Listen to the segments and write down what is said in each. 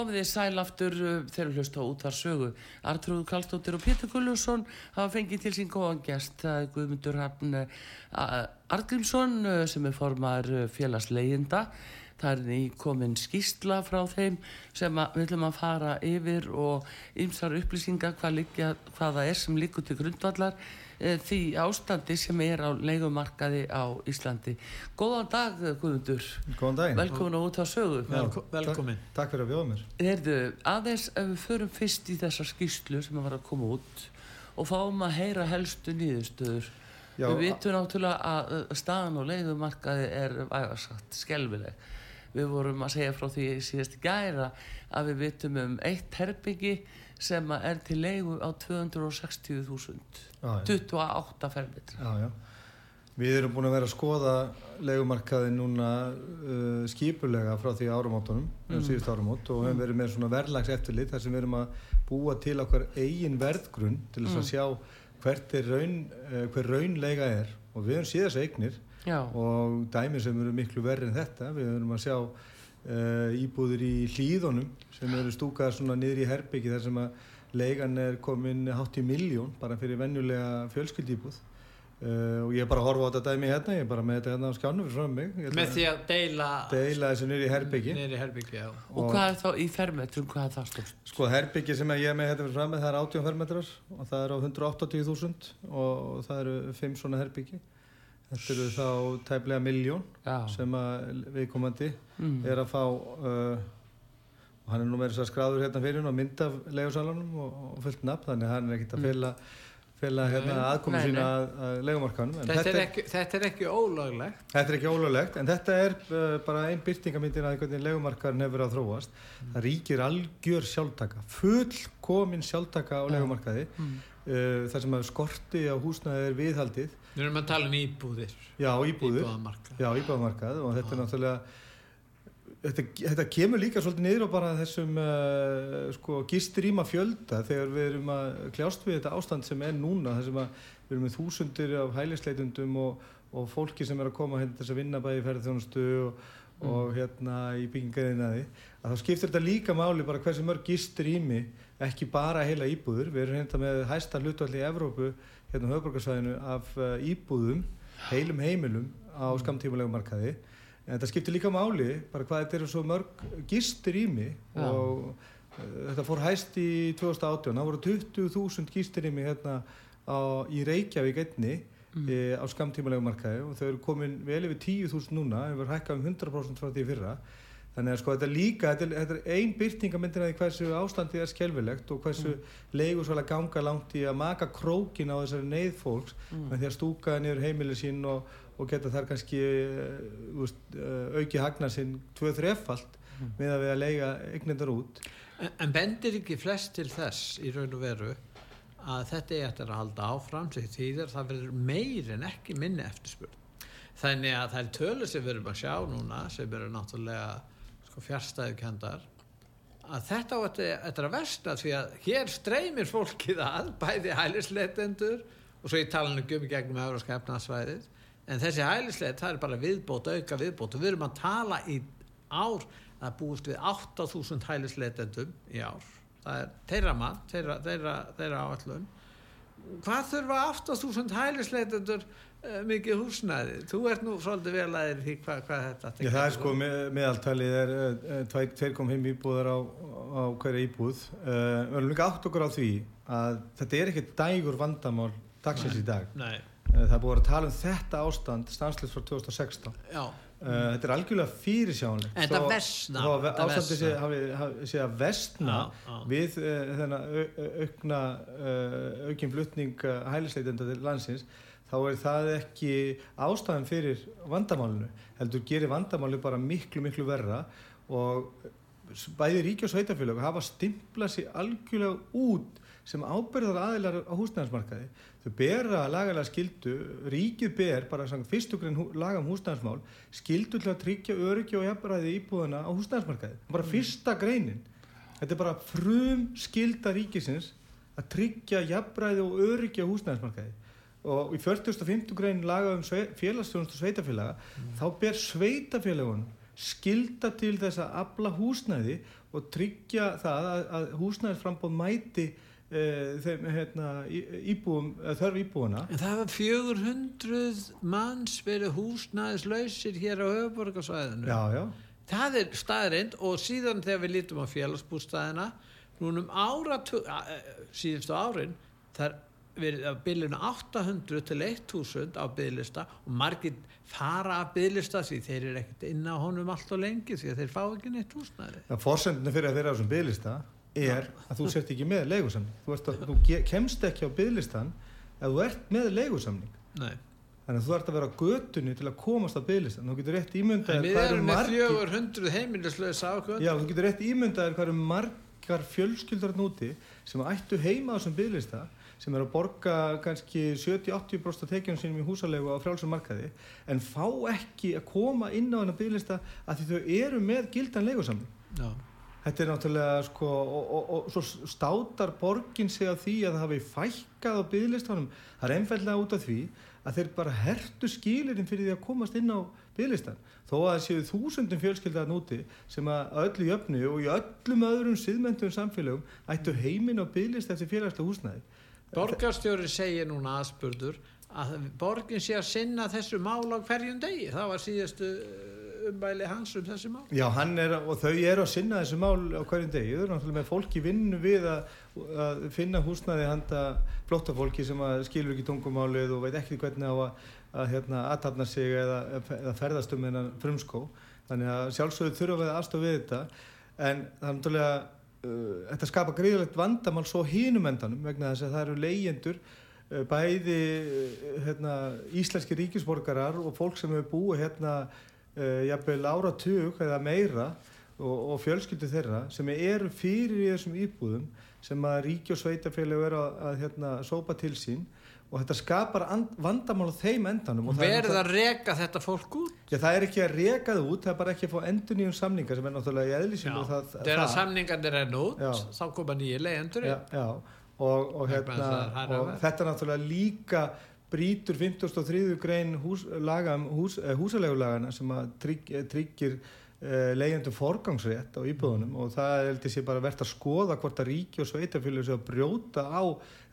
Komið þið sæl aftur uh, þegar hlust á út þar sögu Artrúð Kallstóttir og Pétur Gullusson hafa fengið til sín góðan gest. Guðmundur Hafn uh, Argrímsson uh, sem er formar félagsleginda það er í komin skýstla frá þeim sem við ætlum að fara yfir og ymsar upplýsingar hvað, hvað það er sem líkur til grundvallar. Eh, því ástandi sem er á leikumarkaði á Íslandi. Góðan dag Guðmundur. Góðan dag. Velkomin á út á sögu. Já, velkomin. Takk, takk fyrir að bjóða mér. Heyrðu, aðeins ef við förum fyrst í þessa skýslu sem var að koma út og fáum að heyra helstu nýðustöður. Já, við vitum náttúrulega að staðan og leikumarkaði er skelvileg. Við vorum að segja frá því síðast í gæra að við vitum um eitt herbyggi sem er til leigu á 260.000 28 fermetri Við erum búin að vera að skoða legumarkaði núna uh, skipulega frá því áramótunum mm. síðust áramót og við hefum verið með svona verðlags eftirlit þar sem við erum að búa til okkar eigin verðgrunn til þess að mm. sjá hvert er raun, uh, hver raunlega er. Og við hefum síðast eignir Já. og dæmi sem eru miklu verri en þetta við höfum að sjá uh, íbúður í hlýðunum sem eru stúkað svona niður í herbyggi þar sem að leigan er komin hátt í miljón bara fyrir vennulega fjölskyldýbúð uh, og ég er bara að horfa á þetta dæmi hérna, ég er bara með þetta hérna á skjánu fyrir frá mig. Með því að deila deila þessu nýri herbyggi, herbyggi og, og hvað er þá í fermetrum, hvað er það stort? sko herbyggi sem ég er með hérna fyrir frá mig það er 80 fermetrar og það er á 180.000 og það eru 5 svona herbyggi þetta eru þá tæplega miljón sem að viðkomandi mm. er að fá uh, og hann er nú með þess að skráður hérna fyrir og mynda legusalanum og, og fullt nafn þannig að hann er ekkit að fela, fela hérna, aðkomi sína að, að legumarkanum þetta, þetta, þetta er ekki ólöglegt. Þetta er ekki ólöglegt en þetta er uh, bara einn byrtingamindin að hvernig legumarkan hefur að þróast. Mm. það ríkir algjör sjálftaka fullkomin sjálftaka á legumarkaði mm. uh, þar sem að skorti á húsnaði er viðhaldið Við erum að tala um íbúðir. Já, íbúðir. Já, íbúðamarkað og þetta er náttúrulega Þetta, þetta kemur líka svolítið niður á bara þessum uh, sko, gisturíma fjölda þegar við erum að kljást við þetta ástand sem er núna þessum að við erum með þúsundir af hælisleitundum og, og fólki sem er að koma hérna þess að vinna bæði ferðarþjónustu og, mm. og hérna í byggingaðinaði að þá skiptir þetta líka máli bara hversu mörg gisturími ekki bara heila íbúður við erum hérna með hæsta hlutvalli í Evrópu hérna á höfbrukarsvæðinu af uh, íbúðum heilum heimilum á mm. skamtímulegum markaði en þetta skiptir líka máli bara hvað þetta eru svo mörg gistir í mig Já. og uh, þetta fór hæst í 2018 það voru 20.000 gistir í mig hérna á, í Reykjavík einni mm. e, á skamtímalegu markaði og þau eru komin vel yfir 10.000 núna við verðum hækkað um 100% frá því fyrra þannig að sko þetta líka, þetta er, ein byrtingamindin að því hversu ástandið er skelvilegt og hversu mm. leigur svolítið ganga langt í að maka krókin á þessari neyð fólks mm. með því að stúka niður heimilið sín og og geta þar kannski uh, auki hagnar sinn tvö-þrefald mm. með að við að lega eignindar út. En, en bendir ekki flest til þess í raun og veru að þetta er eftir að halda áfram sig tíðar það verður meir en ekki minni eftirspurn. Þannig að það er tölur sem við erum að sjá núna sem eru náttúrulega sko, fjárstæðukendar að þetta á þetta að versta því að hér streymir fólkið að bæði hælisleitendur og svo ég tala um gumi gegnum európska efnarsvæðið en þessi hælisleið það er bara viðbót, auka viðbót. Og við erum að tala í ár að búist við 8000 hælisleitendum í ár. Það er þeirra mann, þeirra, þeirra, þeirra áallun hvað þurfa 8000 hælisleitendur mikið húsnæði. Þú ert nú svolítið vel aðeins því hvað, hvað þetta Já, það er sko, með, meðaltalið er uh, 2,5 íbúðar á, á hverja íbúð. Uh, við erum líka átt okkur á því að þetta er ekki dægur vandamál dagsins í dag. Nei. uh, það er búið að tala um þetta ástand stanslist frá 2016 Já, Uh, þetta er algjörlega fyrirsjánlegt En þetta versnar, Þó að þetta ástandi sé, hafi, hafi, sé að vestna Já, já. við uh, þennan au- au- aukna uh, aukinn flutning uh, hælisleitenda til landsins þá er það ekki ástæðan fyrir vandamálinu heldur gerir vandamáli bara miklu miklu verra og bæði ríki og sveitafélag hafa stimplað sér algjörlega út sem ábyrðar aðilar á húsnæðansmarkaði þau bera lagalega skildu ríkið ber bara sang fyrstu grein hú- laga um húsnæðansmál skildu til að tryggja öryggi og jafnræði íbúðana á húsnæðansmarkaði bara fyrsta greinin. Þetta er bara frum skilda ríkisins að tryggja jafnræði og öryggi á húsnæðansmarkaði og í 40.50 grein laga um félagsstjónust og sveitafélaga þá ber sveitafélagun skilda til þess að afla húsnæði og tryggja það að, að húsnæðisframbóð mæti uh, þeim hérna, íbúum, eða þörf íbúana En það var 400 manns verið húsnæðislausir hér á höfuborgarsvæðinu. já, já, Það er staðrind og síðan þegar við lítum á félagsbústæðina, núna um áratug, síðustu árin, það er verið á bylunu 800 til 1000 á bygglista og margir fara að bygglista því þeir eru ekkert inn á honum allt og lengi því að þeir fá ekki neitt húsnæði. það forsendinu fyrir að vera á þessum bygglista er að þú sért ekki með leigusamning þú, að, þú kemst ekki á bygglistan ef þú ert með leigusamning Nei. þannig að þú ert að vera á götunni til að komast á bygglistan þú getur rétt ímyndaðir við hvað eru erum með margir 400 heimilislösa ákvöld. Já, þú getur rétt ímyndaðir hvað eru margar fjölskyldur núti sem ættu heima á þessum bygglista sem er að borga kannski 70-80% af tekjunum sínum í húsalegu á frjálsum markaði en fá ekki að koma inn á þennan bygglista að því þau eru með gildan leigusamling. Já. Þetta er náttúrulega sko og, og, og svo státar borgin sig á því að það hafi fækkað á byggðlistanum það er einfallega út af því að þeir bara hertu skilirinn fyrir því að komast inn á byggðlistan þó að það séu þúsundum fjölskyldar núti sem að öllu jöfnu og í öllum öðrum siðmendum samfélögum ættu heiminn á byggðlista eftir félagslega húsnæði Borgarstjóri segir núna aðspurður að borgin sé að sinna þessu mál á hverjum degi. Það var síðastu umbæli hans um þessi mál. Já, hann er, og þau eru að sinna þessu mál á hverjum degi, þau eru náttúrulega með fólki vinnu við að, að finna húsnaði handa flóttafólki sem skilur ekki tungumálið og veit ekki hvernig á að, að hérna, aðtapna sig eða, eða ferðast um hennan frumskó. Þannig að sjálfsögðu þurfa við aðstofa við þetta. En það er náttúrulega uh, þetta skapa gríðilegt vandamál svo hínum endanum vegna þess að það eru leyendur uh, bæði uh, hérna, íslenski ríkisborgarar og fólk sem hefur búið hérna uh, jafnvel áratug eða meira og, og fjölskyldu þeirra sem eru fyrir í þessum íbúðum sem að ríki og sveitafélagi eru að, að hérna, sópa til sín og þetta skapar and, vandamál á þeim endanum og það að reka þetta fólk út. Já, það er ekki að reka það út, það er bara ekki að fá endur nýjum samningar sem er náttúrulega í og það, Þegar samningarnir er út, Já. þá koma nýja já, og, og, hérna, og þetta náttúrulega líka brýtur 53. grein hús, um hús, eh, húsalegulagana sem að trygg, tryggir uh, leyendur forgangsrétt á íbúðunum og það heldur sér bara verðt að skoða hvort að ríki og sveitafélug sér að brjóta á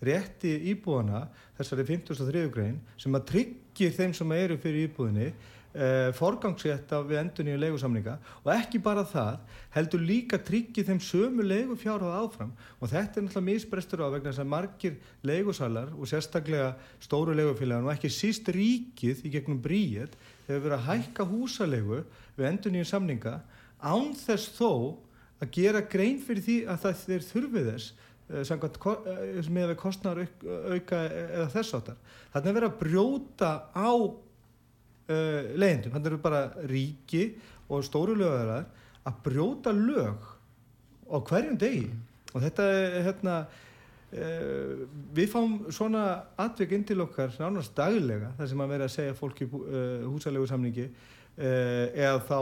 rétti íbúðana þessari 53. grein sem að tryggir þeim sem eru fyrir íbúðinni uh, forgangsrétt á við endur nýju leigusamninga og ekki bara það heldur líka tryggir þeim sömu leigufjárhað áfram og þetta er náttúrulega misbrestur á vegna þess að margir leigusalar og sérstaklega stóru leigufélagan og ekki síst ríkið í gegnum bríet hefur verið að hækka húsalegu við endur nýju samninga án þess þó að gera grein fyrir því að það þeir þurfið þess eh, ko- eh, með við kostnar auka eða þess áttar. Þannig að vera að brjóta á uh, leiðindum, þannig eru bara ríki og stóru lögðarar að brjóta lög á hverjum degi. Og þetta er hérna uh, við fáum svona atvik inn til okkar nánast daglega þar sem að vera að segja fólki uh, húsalegu samningi eða þá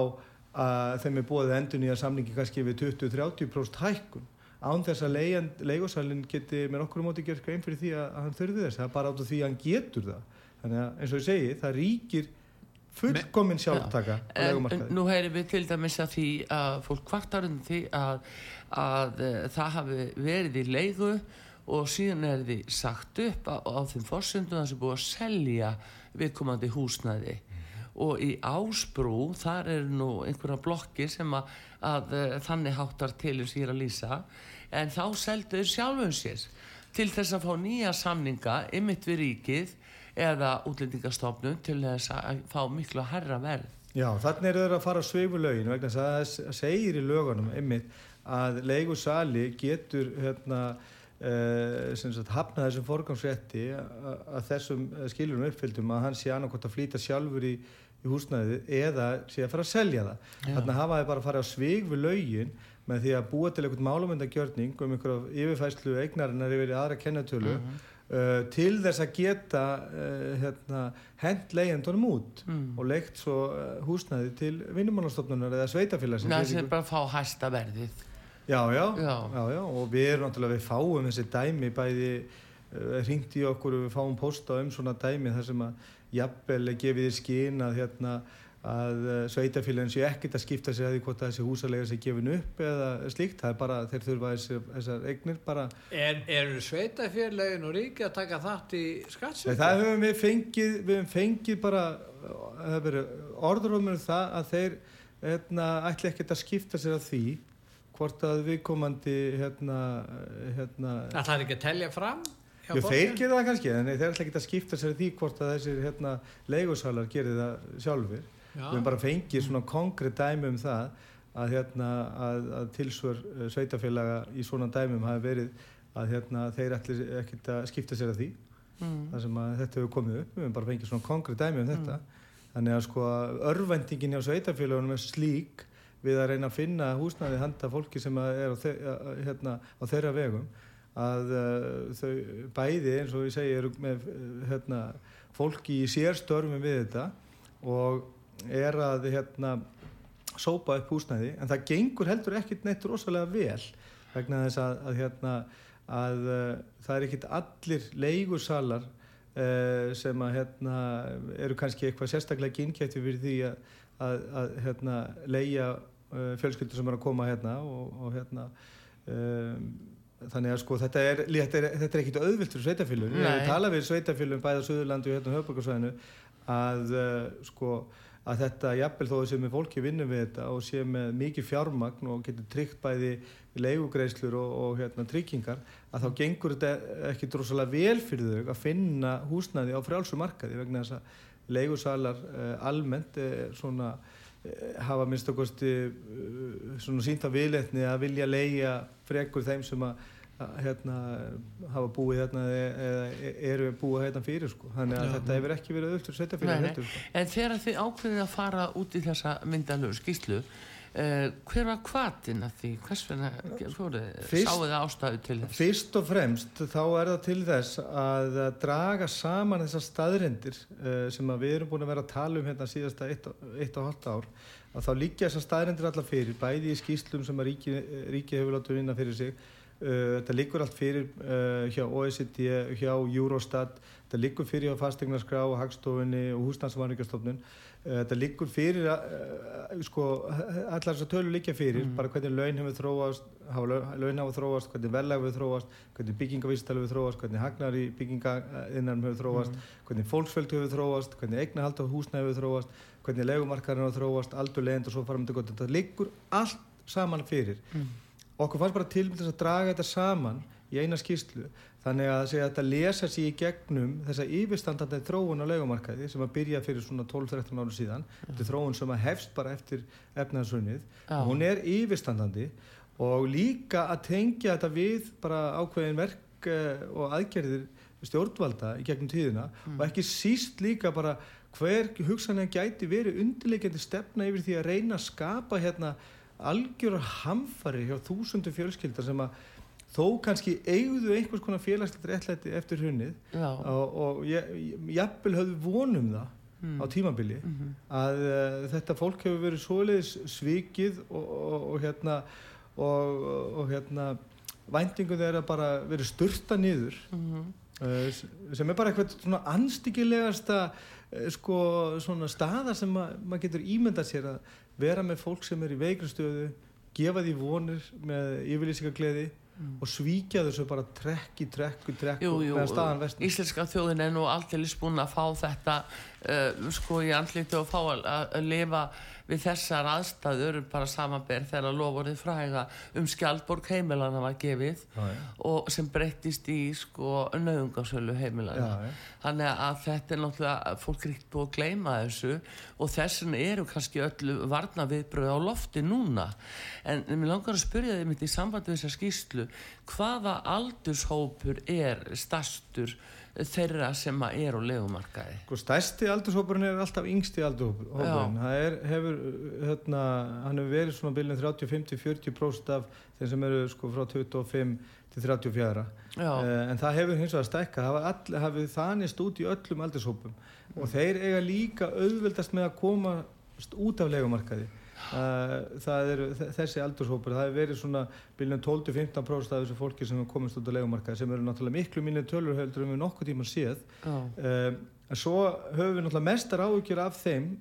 að þeim er búið endur nýja samningi kannski við 20-30% hækkun án þess að leigosælinn geti með okkur móti gert grein fyrir því að, að hann þurfi þess það er bara át af því að hann getur það. Þannig að eins og ég segi, það ríkir fullkomin sjálftaka nú heyrim við til dæmis að því að fólk kvartar um því að, að uh, það hafi verið í leigu og síðan er því sagt upp á, á þeim fórsöndu það sem búið að selja viðkomandi húsnæði. Og í Ásbrú þar er nú einhverja blokkir sem að, að uh, þannig háttar til þess ég er að lýsa. En þá seldu þau sjálfum sér til þess að fá nýja samninga ymitt við ríkið eða útlendingastofnun til þess að fá miklu að herra verð Já, þannig er það að fara að sveifu lögin vegna þess að það segir í lögunum einmitt að leigusali getur hérna uh, sagt, hafna þessum forgangsrétti að þessum skilurum uppfyldum að hann sé annarkot að flýta sjálfur í, í húsnæðið eða sé að fara að selja það. Já. Þannig hafa þið bara að fara að sveifu lögin með því að búa til einhvern málumöndagjörning um einhverju yfirfæslu eignarinnar yfir aðra kennatölu uh mhm. -huh Uh, til þess að geta uh, hérna, hend leiðendunum út mm. og leikt svo uh, húsnæði til vinnumannastofnunar eða sveitafélagsins það sé bara fá hæsta verðið já já, já. já, já og við erum náttúrulega, við fáum þessi dæmi bæði hringt í okkur og við fáum posta um svona dæmi þar sem að jafnvel gefið í skín að hérna að eh, sveitafélagin sé ekkert að skipta sér að því hvort að þessi húsalega sé gefin upp eða slíkt, það er bara, þeir þurfa þessi, þessar eignir bara Er, er sveitafélagin og ríki að taka þátt í skattsöku? Það höfum við fengið, við höfum fengið bara orðrumur um það að þeir hérna, ætla ekkert að skipta sér að því hvort að viðkomandi hérna, hérna Það er ekki að tellja fram? Jú, þeir gera það kannski, en þeir ætla ekki að skipta sér að því hvort að þessir hérna, leigusalar gerir það sjálfur Já. Við hefum bara fengið svona konkrétt dæmi um það að, hérna, að, að tilsvör eh, sveitafélaga í svona dæmum hafi verið að hérna, þeir ætli ekkert að skipta sér að því mm. þar sem að þetta hefur komið upp við hefum bara fengið svona konkrétt dæmi um þetta mm. þannig að sko örvendingin hjá sveitafélagunum er slík við að reyna að finna húsnaði handa fólki sem er á, þe hérna, á þeirra vegum að uh, þau bæði eins og ég segi eru með hérna, fólki í sérstörfum við þetta og er að hérna, sópa upp húsnæði en það gengur heldur ekkert neitt rosalega vel vegna þess að, að, hérna, að uh, það er ekkert allir leigursalar uh, sem að, hérna, eru kannski eitthvað sérstaklega kynkjætti fyrir því að hérna, leia uh, fjölskyldur sem er að koma hérna og, og hérna um, þannig að sko þetta er, þetta er, þetta er ekkit auðvilt fyrir sveitafélun, ég tala við sveitafélun bæða Suðurlandi og hérna höfbrukarsvæðinu að sko að þetta jafnvel þó sem fólki vinnum við þetta og sé með mikið fjármagn og getur tryggt bæði leigugreislur og, og hérna, tryggingar að þá gengur þetta ekki drosalega vel fyrir þau að finna húsnæði á frjálsumarkaði vegna þess að leigusalar eh, almennt eh, svona, eh, hafa minnst okkursti eh, svona sínta viðletni að vilja leia frekur þeim sem að hérna, hafa búið hérna eða eru búið hérna fyrir sko. þannig að Já. þetta hefur ekki verið öllur setja fyrir heldur sko. En þegar þið ákveðið að fara út í þessa myndalögu skýslu uh, hver var kvatin að því hvers vegna sáðu það ástæðu til þess? Fyrst og fremst þá er það til þess að draga saman þessar staðrindir uh, sem við erum búin að vera að tala um hérna síðasta eitt, eitt og halvt ár að þá líka þessar staðrindir allar fyrir bæði í skýslum sem að ríki, ríki hefur látið vinna fyrir sig Uh, þetta liggur allt fyrir uh, hjá OECD, hjá Eurostat þetta liggur fyrir hjá fasteignarskrá hagstofunni og húsnarsvarningarstofnun uh, þetta liggur fyrir sko, allar þessar tölur liggja fyrir mm. bara hvernig laun hefur þróast hafa laun hafa þróast, hvernig verðlag hefur þróast hvernig byggingavístal hefur þróast hvernig hagnar í byggingainnan hefur þróast mm. hvernig fólksfjöld hefur þróast hvernig eignahald á húsna hefur þróast hvernig legumarkarinn hefur þróast, aldur leind og svo farum við þetta liggur allt saman fyrir mm okkur fannst bara til þess að draga þetta saman í eina skýrslu. Þannig að segja að þetta lesa sér í gegnum þessa yfirstandandi þróun á leikumarkaði sem að byrja fyrir svona 12-13 áru síðan. Mm. þetta er þróun sem að hefst bara eftir efnaðsunnið og hún er yfirstandandi og líka að tengja þetta við bara ákveðin verk eh, og aðgerðir stjórnvalda í gegnum tíðina. Mm. og ekki síst líka bara hver hugsanlega gæti verið undirleikjandi stefna yfir því að reyna að skapa hérna algjör hamfari hjá þúsundu fjölskyldar sem að þó kannski eigðu einhvers konar félagsleitur réttlæti eftir hunnið og, og jafnvel höfðu vonum það mm. á tímabili mm -hmm. að uh, þetta fólk hefur verið svoleiðis svikið og, og, og hérna og hérna væntingu þeirra bara verið störta niður mm -hmm. uh, sem er bara eitthvað svona anstíkilegasta uh, sko svona staða sem maður getur ímyndað sér að vera með fólk sem er í veiklustöðu gefa því vonir með yfirlýsingargleði mm. og svíkja þessu bara trekk í trekk í trekk jú, jú, Íslenska þjóðin er nú alltaf búin að fá þetta uh, sko í andlíti og fá að, að lifa við þessar aðstæður bara samanberð þegar lofurðið fræga um skjaldborg heimilana var gefið já, já. og sem breyttist í sko nöðungasölu heimilana já, þannig að þetta er náttúrulega fólk ríkt búið að gleima þessu og þessin eru kannski öllu varna viðbröð á lofti núna. En mér langar að spyrja þið mitt í samband við þessa skýslu hvaða aldurshópur er stærstur þeirra sem er á legumarkaði sko, Stærsti aldurshópurinn er alltaf yngsti aldurshópurinn. Það er, hefur, hérna, hann hefur verið svona bílinn 30, 50, 40% af þeim sem eru sko frá 25 til 34 uh, en það hefur hins vegar stækka það hafið þanist út í öllum aldurshópum. Mm. og þeir eiga líka auðveldast með að koma út af legumarkaði það er þessi aldurshópur það hefur verið svona bílunum 12-15% af þessu fólki sem er komist út á legumarkaði sem eru náttúrulega miklu minni tölurhöldur en við nokkuð tíma séð. Um, en svo höfum við náttúrulega mestar áhugjur af þeim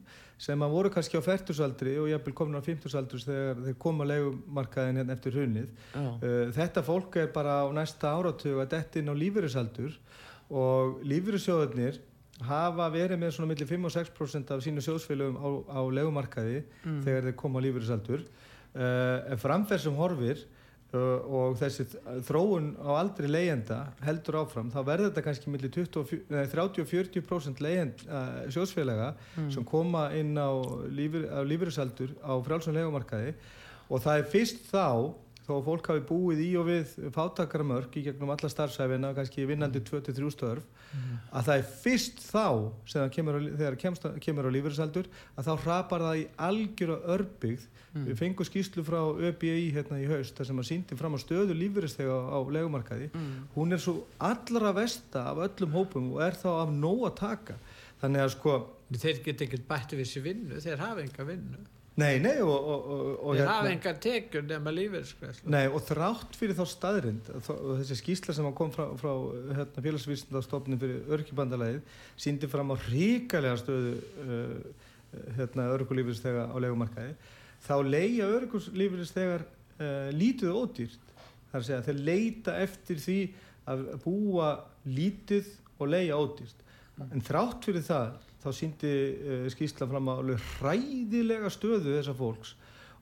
sem að voru kannski á færtusaldri og jafnvel komin á fymtusaldri þegar þeir koma legumarkaðin hérna eftir hunnið uh, þetta fólk er bara á næsta áratug að detta inn á lífeyrisaldur og lífeyrissjóðurnir hafa verið með svona millir 5 og 6% af sínu sjóðsfélögum á, á legumarkaði mm. þegar þeir koma á lífeyrisaldur uh, en framferð sem horfir uh, og þessi þróun á aldri leyenda heldur áfram þá verður þetta kannski millir 30-40% leyend uh, sjóðsfélaga mm. sem koma inn á, lífeyrisaldur á frálsum legumarkaði og það er fyrst þá þó að fólk hafi búið í og við fátakarmörk í gegnum alla starfsæfina, kannski vinnandi 23 mm. störf, mm. að það er fyrst þá, kemur á, þegar kemst, kemur á lífeyrisaldur, að þá hrapar það í algjör og örbyggð. Mm. Við fengum skýslu frá ÖBI hérna í haust, þar sem að síndi fram á stöðu lífeyristega á, á legumarkaði. Mm. Hún er svo allra vesta af öllum hópum og er þá af nóg að taka. Þannig að sko... Þeir get ekki bætti við sér vinnu, þeir hafa enga vinnu. Nei, nei og, og, og Þeir hérna, hafa engar tekjur nema lífeyriskvæslu Nei og þrátt fyrir þá staðrind þessi skýsla sem kom frá, frá hérna, félagsvísindastofnum fyrir örkibandalagið síndi fram á ríkalega stöðu uh, hérna, örkulífeyrisþega á legumarkaði þá leia örkulífeyrisþegar uh, lítuð ódýrt. Þar að segja þeir leita eftir því að búa lítið og leia ódýrt. En þrátt fyrir það þá síndi uh, skýrsla fram að alveg hræðilega stöðu þessa fólks.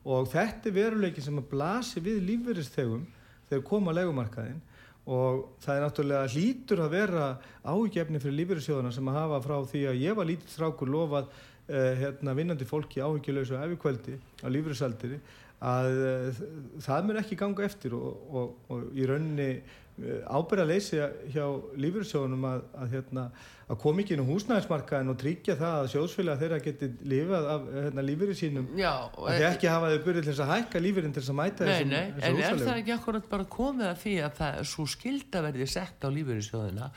Og þetta er veruleikin sem að blasi við lífverðistegum þegar koma að legumarkaðin og það er náttúrulega hlítur að vera ágefni fyrir lífverðisjóðana sem að hafa frá því að ég var lítið strákur lofað uh, hérna, vinnandi fólki áhyggjuleysu og efirkvældi á lífverðisaldiri að uh, það mun ekki ganga eftir. Og, og, og í rauninni ábyrða að leysi hjá lífverðisjóðunum að, að hérna að koma ekki inn á húsnæðismarkaðin og tryggja það að sjóðsfélag þeirra geti lifað af hérna, lífyrir sínum. Já, að þið ekki hafa þau byrjað til þess að hækka lífyrin til þess að mæta nei, þessum, nei, þessum en er það ekki akkurat bara komið að því að það er svo skilda verði sett á lífyrirsjóðina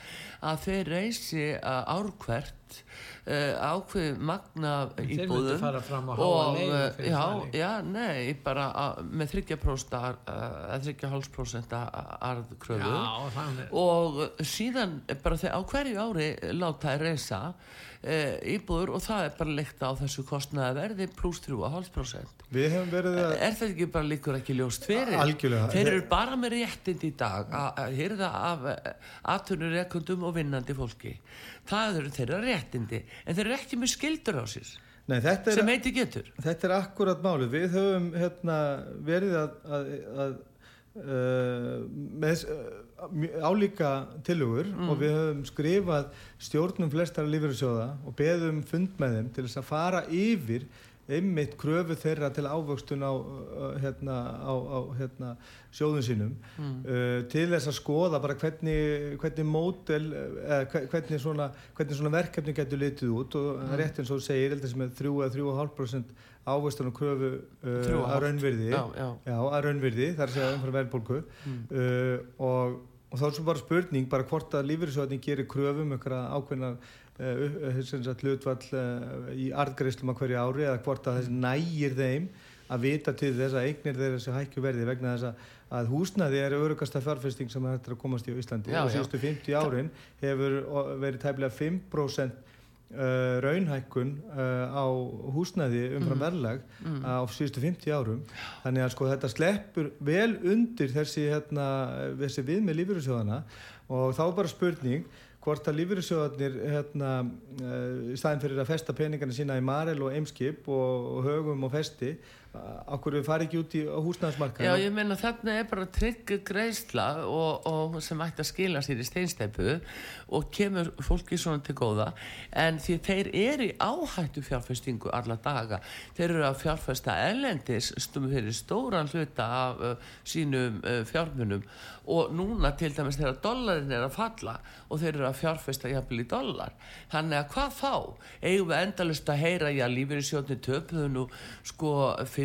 að þeir reysi árkvert Uh, ákveð magna íbúðum og uh, já, já, nei, bara uh, með 30% eða 30,5% arðkröfu. Og síðan bara þegar á hverju ári láta þær reysa íbúður og það er bara leikt á þessu kostnaða verði pluss 3,5% er þetta ekki bara líkur ekki ljóst fyrir? Algjörlega. þeir eru bara með réttind í dag að hýrða af aðtunur rekundum og vinnandi fólki. Það eru þeirra réttindi en þeir eru ekki með skildur á sér Nei, sem heiti getur. þetta er akkurat máli við höfum hérna, verið að, að, að uh, með uh, álíka tilugur mm. og við höfum skrifað stjórnum flestara lífeyrinsjóða og beðum fund með þeim til þess að fara yfir einmitt kröfu þeirra til ávöxtun á, hérna, á, á hérna, sjóðun sínum mm. uh, til þess að skoða bara hvernig, hvernig mótel eða hvernig svona, hvernig svona verkefni getur litið út og mm. rétt eins og segir sem er 3-3,5% ávöxtun og kröfu uh, að raunverði já, já. Já, að raunverði þar sé að umfram verðbólku mm. uh, og, og þá er svo bara spurning bara hvort að lífeyrisöðning gerir kröfum um einhverja ákveðna Eh, eh, hlutvall eh, í artgreislum á hverju ári eða hvort að þessi nægir þeim að vita til þess að eignir þeirra sem hækju verði vegna þess að húsnaði er örugasta fjárfesting sem hættir að komast í Íslandi. Já, og síðustu 50 árin hefur verið tæmlega 5% uh, raunhækkun uh, á húsnæði umfram Mhm. verðlag á síðustu 50 árum. Þannig að sko þetta sleppur vel undir þessi, hérna, þessi við með lífyrirsjóðana og þá bara spurning hvort að lífyrirsjóðanir hérna, uh, í staðin fyrir að festa peningana sína í Marel og Eimskip og, og högum og festi okkur við farið ekki út í húsnæðismarka Já, ég meina þarna er bara trygg greiðsla og, og sem ætti að skila sér í steinsteipu og kemur fólki svona til góða. En því þeir eru í áhættu fjárfestingu alla daga. Þeir eru að fjárfesta ellendis stum fyrir stóran hluta af uh, sínum uh, fjármunum. Og núna til dæmis þegar dollarin er að falla og þeir eru að fjárfesta jafnvel í dollar. Þannig að hvað þá? eigum við endalust að heyra já, lífeyrisjóðni töpuðu nú sko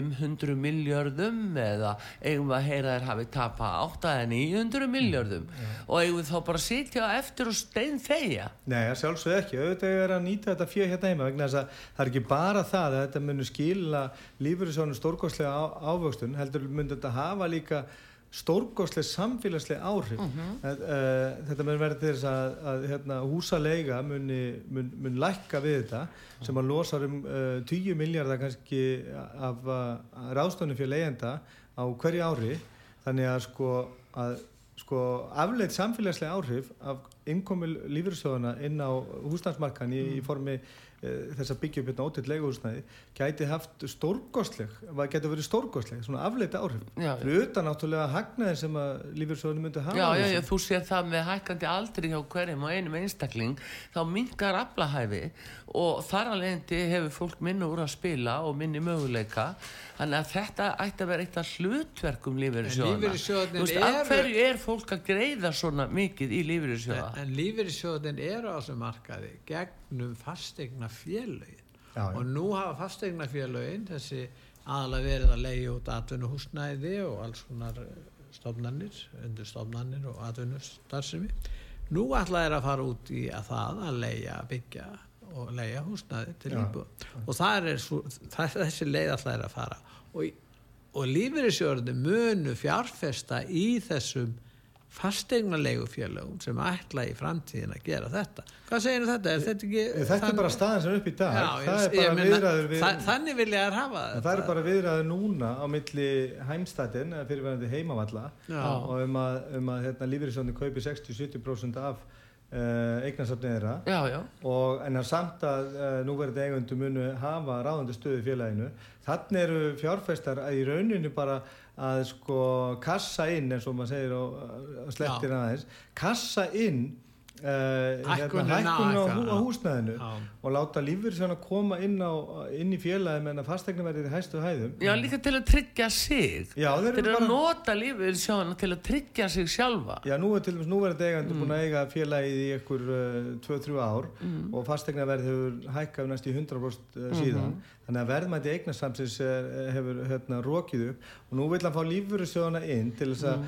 500 miljardum eða eigum við að heyra þær hafi tapa 8 eða 900 miljardum og eigum við þá bara að sitja eftir og stein þeia Nei, sjálfsög ekki. Auðvitað er að nýta þetta fjö hérna heima vegna þess að það er ekki bara það að þetta munir skila lífyrirsjónu stórgóðslega á, ávöxtun, heldur munir þetta hafa líka stórgóðslega samfélagslega áhrif. Mhm. uh, þetta mun verða til þess að, að hérna, húsaleiga muni, mun, mun lækka við þetta sem að losa um uh, 10 miljardar kannski af uh, ráðstöðunum fyrir leiðenda á hverju ári þannig að sko að sko afleitt samfélagslega áhrif af innkomi lífyrirsjóðana inn á húsnæðsmarkan í, í formi e, þess að byggja upp hérna ótill leiguhúsnæði gæti haft stórgóðsleg gæti verið stórgóðsleg, svona afleitt áhrif. Fyrir utan náttúrulega hagnaðin sem að lífyrirsjóðinu myndi hafa Já, já, já, þú sér það með hækkandi aldri hjá hverjum og einum einstakling þá mingar aflahæfi og þar alvegndi hefur fólk minni úr að spila og minni möguleika. Þannig að þetta ætti að vera eitt af hlutverkum veist, af hverju er fólk að greiða svona mikið í lífeyrissjóða? Félögin Já, já. og nú hafa fastegna félögin þessi aðalega verið að leiði út atvinnuhúsnæði og alls konar eh, stofnanir, undir stofnanir og atvinnustarfsemi. Nú ætla þeir að fara út í að það að leiða, byggja og leiða húsnæði til íbúð og það er svo, það, þessi leið ætla þeir að fara og, og lífeyrissjóðin munu fjárfesta í þessum fastegnalegu félögum sem ætla í framtíðin að gera þetta. Hvað segir þetta? Er þetta, ekki, Þetta er bara staðan sem er upp í dag. Já, það ég- er ég bara viðræður við þa- þannig vilja þær hafa En það eru bara viðræður núna á milli heimstættin, eða fyrirverandi heimavalla Já. og um að, um að hérna, lífyrirsjóðin kaupi 60-70% af uh, eignasafnið þeirra. Já, já, og en að samt að uh, núverandi eigundu munu hafa ráðandi stöðu í félaginu. Þannig eru fjárfestar að í rauninu bara að sko kassa inn eins og maður segir og slettir aðeins kassa inn hækkun á, eitthvað, hú, á húsnæðinu Já. og láta lífyrirsjóðin að koma inn, á, inn í félagi menn að fastegna verið í hæstu hæðum já, líka til að tryggja sig Já, þeir eru Þeir eru að bara- nota lífeyrissjóðana til að tryggja sig sjálfa Já, nú er til dæmis núverandi eigandi Mm. búin að eiga félagið í ykkur 2-3 ár og fastegnaverð hefur hækkað næst í 100% Mhm. mm síðan þannig að verðmætti eignarsamsins eh, hefur hérna, rokið upp og nú vil hann fá lífurissjóðana inn til þess að mm.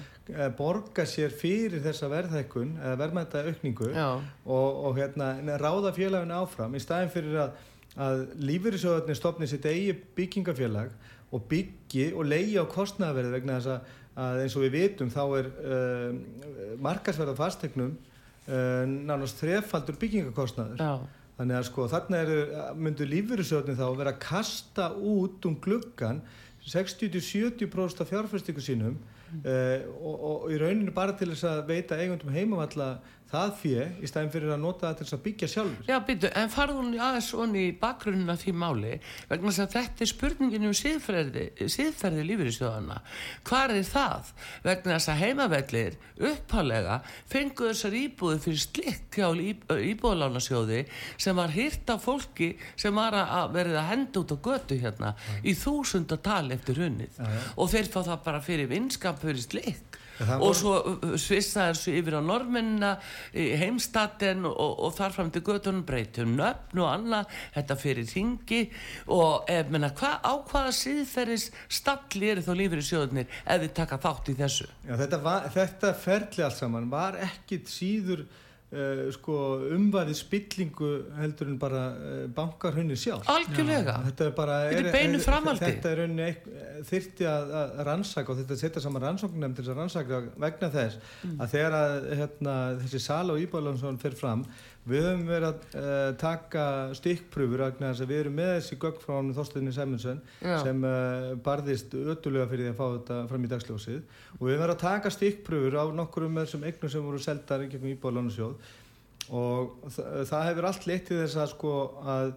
Borga sér fyrir þessa verðhækkun eða verðmætta aukningu og, og hérna, ráða félaginu áfram í staðin fyrir að, að lífyrirsjóðarnir stopni sitt eigi byggingafélag og byggi og leigi á kostnæðaverði vegna þess að, að eins og við vitum þá er uh, markasverð á fastegnum uh, nánast þrefaldur byggingakostnæður Já, þannig að sko þarna eru, myndu lífyrirsjóðarnir þá vera að kasta út um gluggan 60-70% af fjárfæstingu sínum og, og í rauninu bara til þess að veita eigundum heimavalla það fjö í stæðin fyrir að nota það til þess að byggja sjálfur? Já, býtu, en farðu hún aðeins svona í bakgrunin af því máli vegna þess að þetta er spurningin um siðferði, siðferði lífyrirsjóðana. Hvar er það? Vegna þess að heimavellir upphálega fengu þessar íbúði fyrir slikk hjá íbúðalánasjóði sem var hýrt af fólki sem var að verið að henda út á götu hérna í þúsunda tali eftir hunnið og þeir fá það bara fyrir vinskap fyrir slikk og voru- svo uh, svissa þessu yfir á normennina heimstaten og, og þar fram til göttunum breytum nöfn og annað þetta fyrir ringi og ef, menna, hva, á hvaða síðferðis stalli eru þá lífið í sjóðunir ef þið taka þátt í þessu? Já, þetta, var, þetta ferli allt saman var ekkit síður uh, sko, umvæði spillingu heldur en bara uh, bankarhunni sjálf algjörlega Þetta er bara er beinu framhaldi. Þetta er rauninni eik- þyrfti að, að rannsaka og þetta setja saman rannsóknum til þess að rannsaka vegna þess Mm. að þegar að hérna, þessi sala og íbáðlansson fer fram Við höfum verið að uh, taka stikkpröfur að við erum með þessi gögg frá Þorsteinu Sæmundsson sem uh, barðist ötulega fyrir því að fá þetta fram í dagsljósið. Og við höfum verið að taka stikkpröfur á nokkurum með þessum eignum sem voru seldar í gegnum Íbáðalansjóð og það, það hefur allt leitt til þess að sko að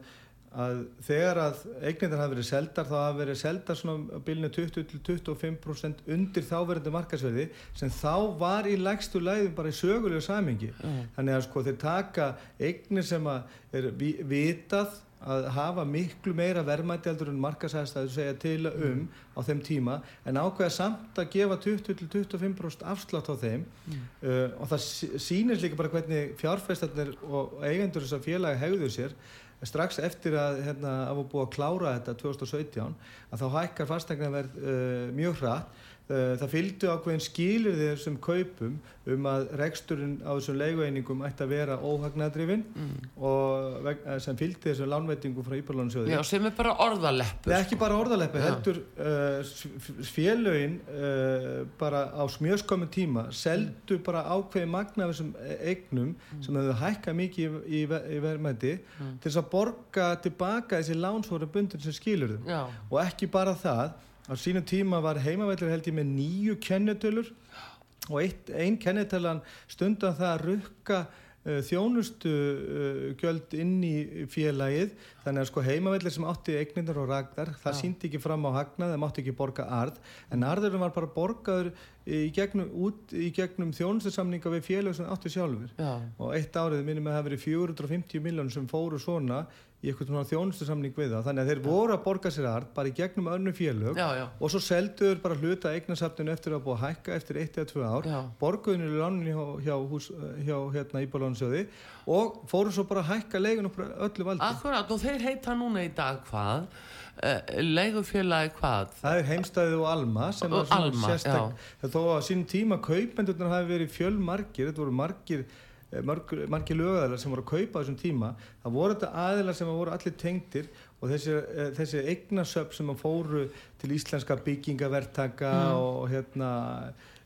að þegar að eignindar hafa verið seldar þá hafa verið seldar svona bílinu 20-25% undir þáverðandi markasverði sem þá var í lægstu læðum bara í sögulegu samingi mm. þannig að sko þeir taka eignir sem er vitað að hafa miklu meira verðmætti aldur en markasæðstæðu segja til um mm. á þeim tíma en ákveða samt að gefa 20-25% afslátt á þeim mm. uh, og það sýnir líka bara hvernig fjárfæstarnir og eigendur þess að félagi hegðu sér strax eftir að hérna, að búið að klára þetta 2017 að þá hækkar fastegnaverð uh, mjög hratt það fylgdu ákveðin skilir þessum kaupum um að reksturinn á þessum leigueiningum ætti að vera óhagnadrifin mm. og eh, sem fylgdi þessum lánveitingum frá Íbjörnlandsjóði Já, sem er bara orðaleppu er ekki bara orðaleppu, heldur uh, félögin bara á smjöskömmu tíma seldu bara ákveði magna þessum eignum mm. sem hefur hækkað mikið í, í, í verðmætti mm. til þess að borga tilbaka þessi lánsvóra bundin sem skilur þau og ekki bara það á sínum tíma var heimaveldur held ég með nýju kennetölur og einn kennetalan stundan það að rukka uh, þjónustu uh, gjöld inn í félagið þannig að sko heimavellir sem átti eignindar og ragnar það ja. síndi ekki fram á hagnað það mátti ekki borga arð en arðurum var bara borgaður í gegnum, út, í gegnum þjónustusamninga við félag sem átti sjálfur ja. og eitt árið minnum að það verið 450 miljónum sem fóru svona í eitthvað svona þjónustu samning við það þannig að þeir voru að borga sér art bara í gegnum önnu félög já, já. og svo selduður bara hluta eignasafninu eftir að búa að hækka eftir 1-2 ár borguðinu í lánin hjá, hjá, hjá hérna, Íbálónsjóði og fóru svo bara að hækka og öllu valdi Akkurat og þeir heita núna í dag hvað? Uh, leigufélagi hvað? Það er heimstæðið og Alma sem var svona sérstak þó að sín tíma kaupendurnar hafi verið fjölmarkir þetta voru margir Eh, margir lögæðilar sem voru að kaupa þessum tíma það voru þetta aðilar sem voru allir tengtir og þessi, eh, þessi eignasöp sem fóru til íslenska byggingavertaka mm. og hérna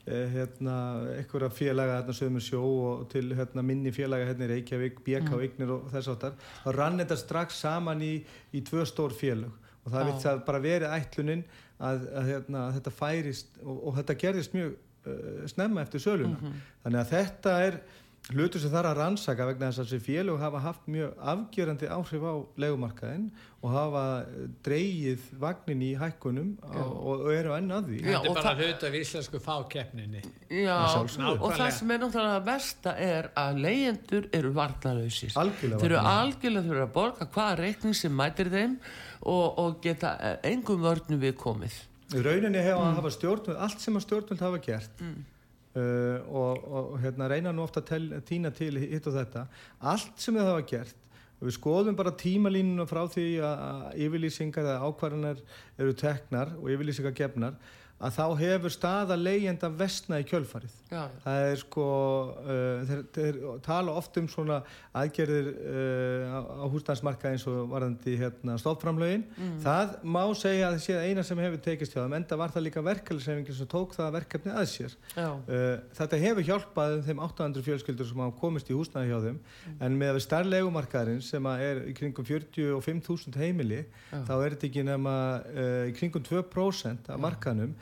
eh, hérna, einhverja félaga hérna sögum sjó og til hérna, minni félaga hérna í Reykjavík, BK mm. Ignir og þess áttar, þá rann þetta strax saman í, í tvö stór félag og það ah. vilt bara verið ætluninn að, að hérna, þetta færist og, og þetta gerðist mjög uh, snemma eftir söluna, mm -hmm. þannig að þetta er hlutur sem er að rannsaka vegna þess að þessi félög hafa haft mjög afgjörandi áhrif á legumarkaðin og hafa dreyið vagnin í hækkunum og, og eru enn að því. Já, Þetta er bara hlut af íslensku fákeppninni. Já, og það sem er náttúrulega versta er að leyendur eru varnalauðsís Þeir eru algjörlega þurfa að borga hvaða reikning sem mætir þeim og, og geta engum vörnum við komið. Rauninni hefa mm. að hafa stjórnvöld, allt sem að stjórnvöld hafa gert mm Uh, og, og hérna, reyna nú ofta að týna til hitt og þetta. Allt sem þið hafa gert við skoðum bara tímalínuna frá því að yfirlýsingar eða ákvarðanar eru teknar og yfirlýsingar gefnar að þá hefur staða leyenda vestna í kjölfarið já, já. það er sko uh, þeir, þeir tala oft um svona aðgerðir uh, á húsdansmarka eins og varðandi hérna, stofnframlögin mm. það má segja að það sé eina sem hefur tekist hjá það en það var það líka verkefnisefingin sem tók það verkefni að sér uh, þetta hefur hjálpað þeim 800 fjölskyldur sem hafa komist í húsnaði hjá þeim mm. en með starflegumarkaðin sem er í kringum 45.000 heimili já. þá er þetta ekki nema uh, í kringum 2% af markaðnum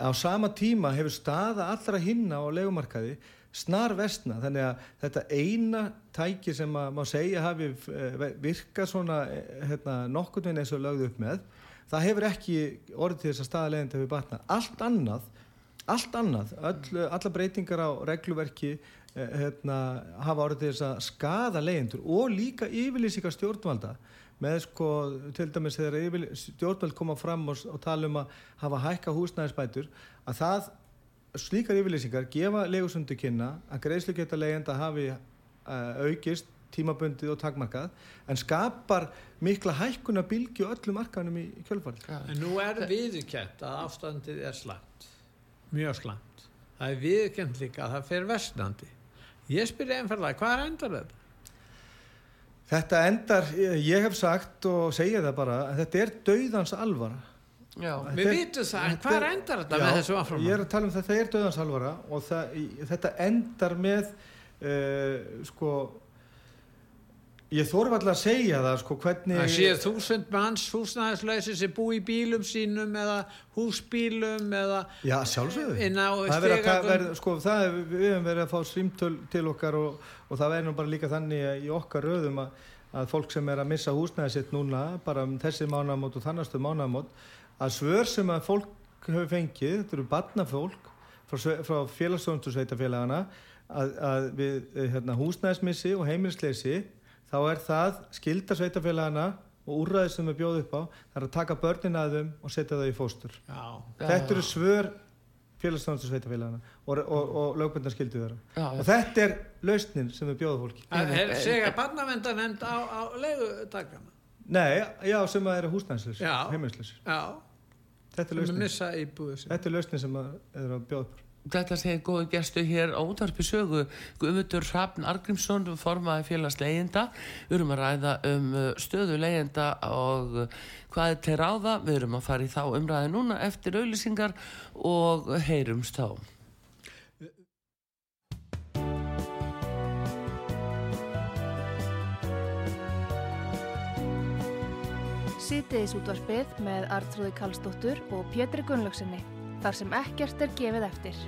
á sama tíma hefur staða allra hinna á legumarkaði snar vestna þannig að þetta eina tæki sem að má segja hafi eh, virkað svona eh, hérna, nokkur veginn eins og lögðu upp með það hefur ekki orðið til þess að staða leginn til við batna allt annað allt annað, all, alla breytingar á regluverki eh, hérna, hafa orðið til þess að skada legindur og líka yfirlýsika stjórnvalda með sko til dæmis þegar stjórnveld koma fram og, og tala um að hafa hækka húsnæðisbætur að það slíkar yfirlýsingar gefa legusundu kynna að greiðslu geta leiðenda hafi uh, aukist tímabundið og takmarkað en skapar mikla hækkuna bilgi og öllum markanum í, í kjölfarið. Ja. En nú er viðkjent að ástandið er slant mjög slant. Það er viðkjent líka að það fer vestnandi. Ég spyr einferðlega, hvað er endar þetta? Þetta endar, ég hef sagt og segja það bara, þetta er dauðans alvara. Já, við vitum það, en hvað endar þetta já, með þessu áfram? Ég er að tala um þetta, þetta er dauðans alvara og það, þetta endar með, uh, sko, Ég þóru alltaf að segja það sko hvernig Það séu þúsund manns húsnæðisleysi sem bú í bílum sínum eða húsbílum eða Já, sjálfsögðu. Það er verið sko, það er, við hefum verið að fá strímtöl til okkar og, og það verður nú bara líka þannig í okkar röðum að, að fólk sem er að missa húsnæði sitt núna, bara um þessi mánamót og þannastu mánamót, að svör sem að fólk hefur fengið, þetta eru barnafólk frá, frá félagsstofnstu sveitafélagana, að, að við eh, hérna, húsnæðismissi og heimilisleysi, þá er það skilda sveitafélagana og úrræði sem við bjóðum upp á, það er að taka börnin að þeim og setja þau í fóstur. Já, Þetta eru svör félagsstofnstu sveitafélagana og, og, og lögbundar skildu þeirra. Já, Og þetta er lausnin sem við bjóðum fólki. Það er segja barnavendanemnd á, á leigutakana. Nei, já, sem að eru húsnæðslis, Já. heimilislis. Já, Þetta er sem er lausnin. missa íbúið sem. Þetta er lausnin sem er bjóða upp. Þetta segir góðu gestu hér á útvarpi sögu. Guðmundur Hrafn Argrímsson formaði félags leyenda við erum að ræða um uh, stöðu leyenda og uh, hvað er til ráða. Við erum að fara í þá umræði núna eftir auðlýsingar og heyrumst þá. Sýtiðis útvarpið með Artrúði Kallstóttur og Pétri Gunnlaugsinni. Þar sem ekkert er gefið eftir.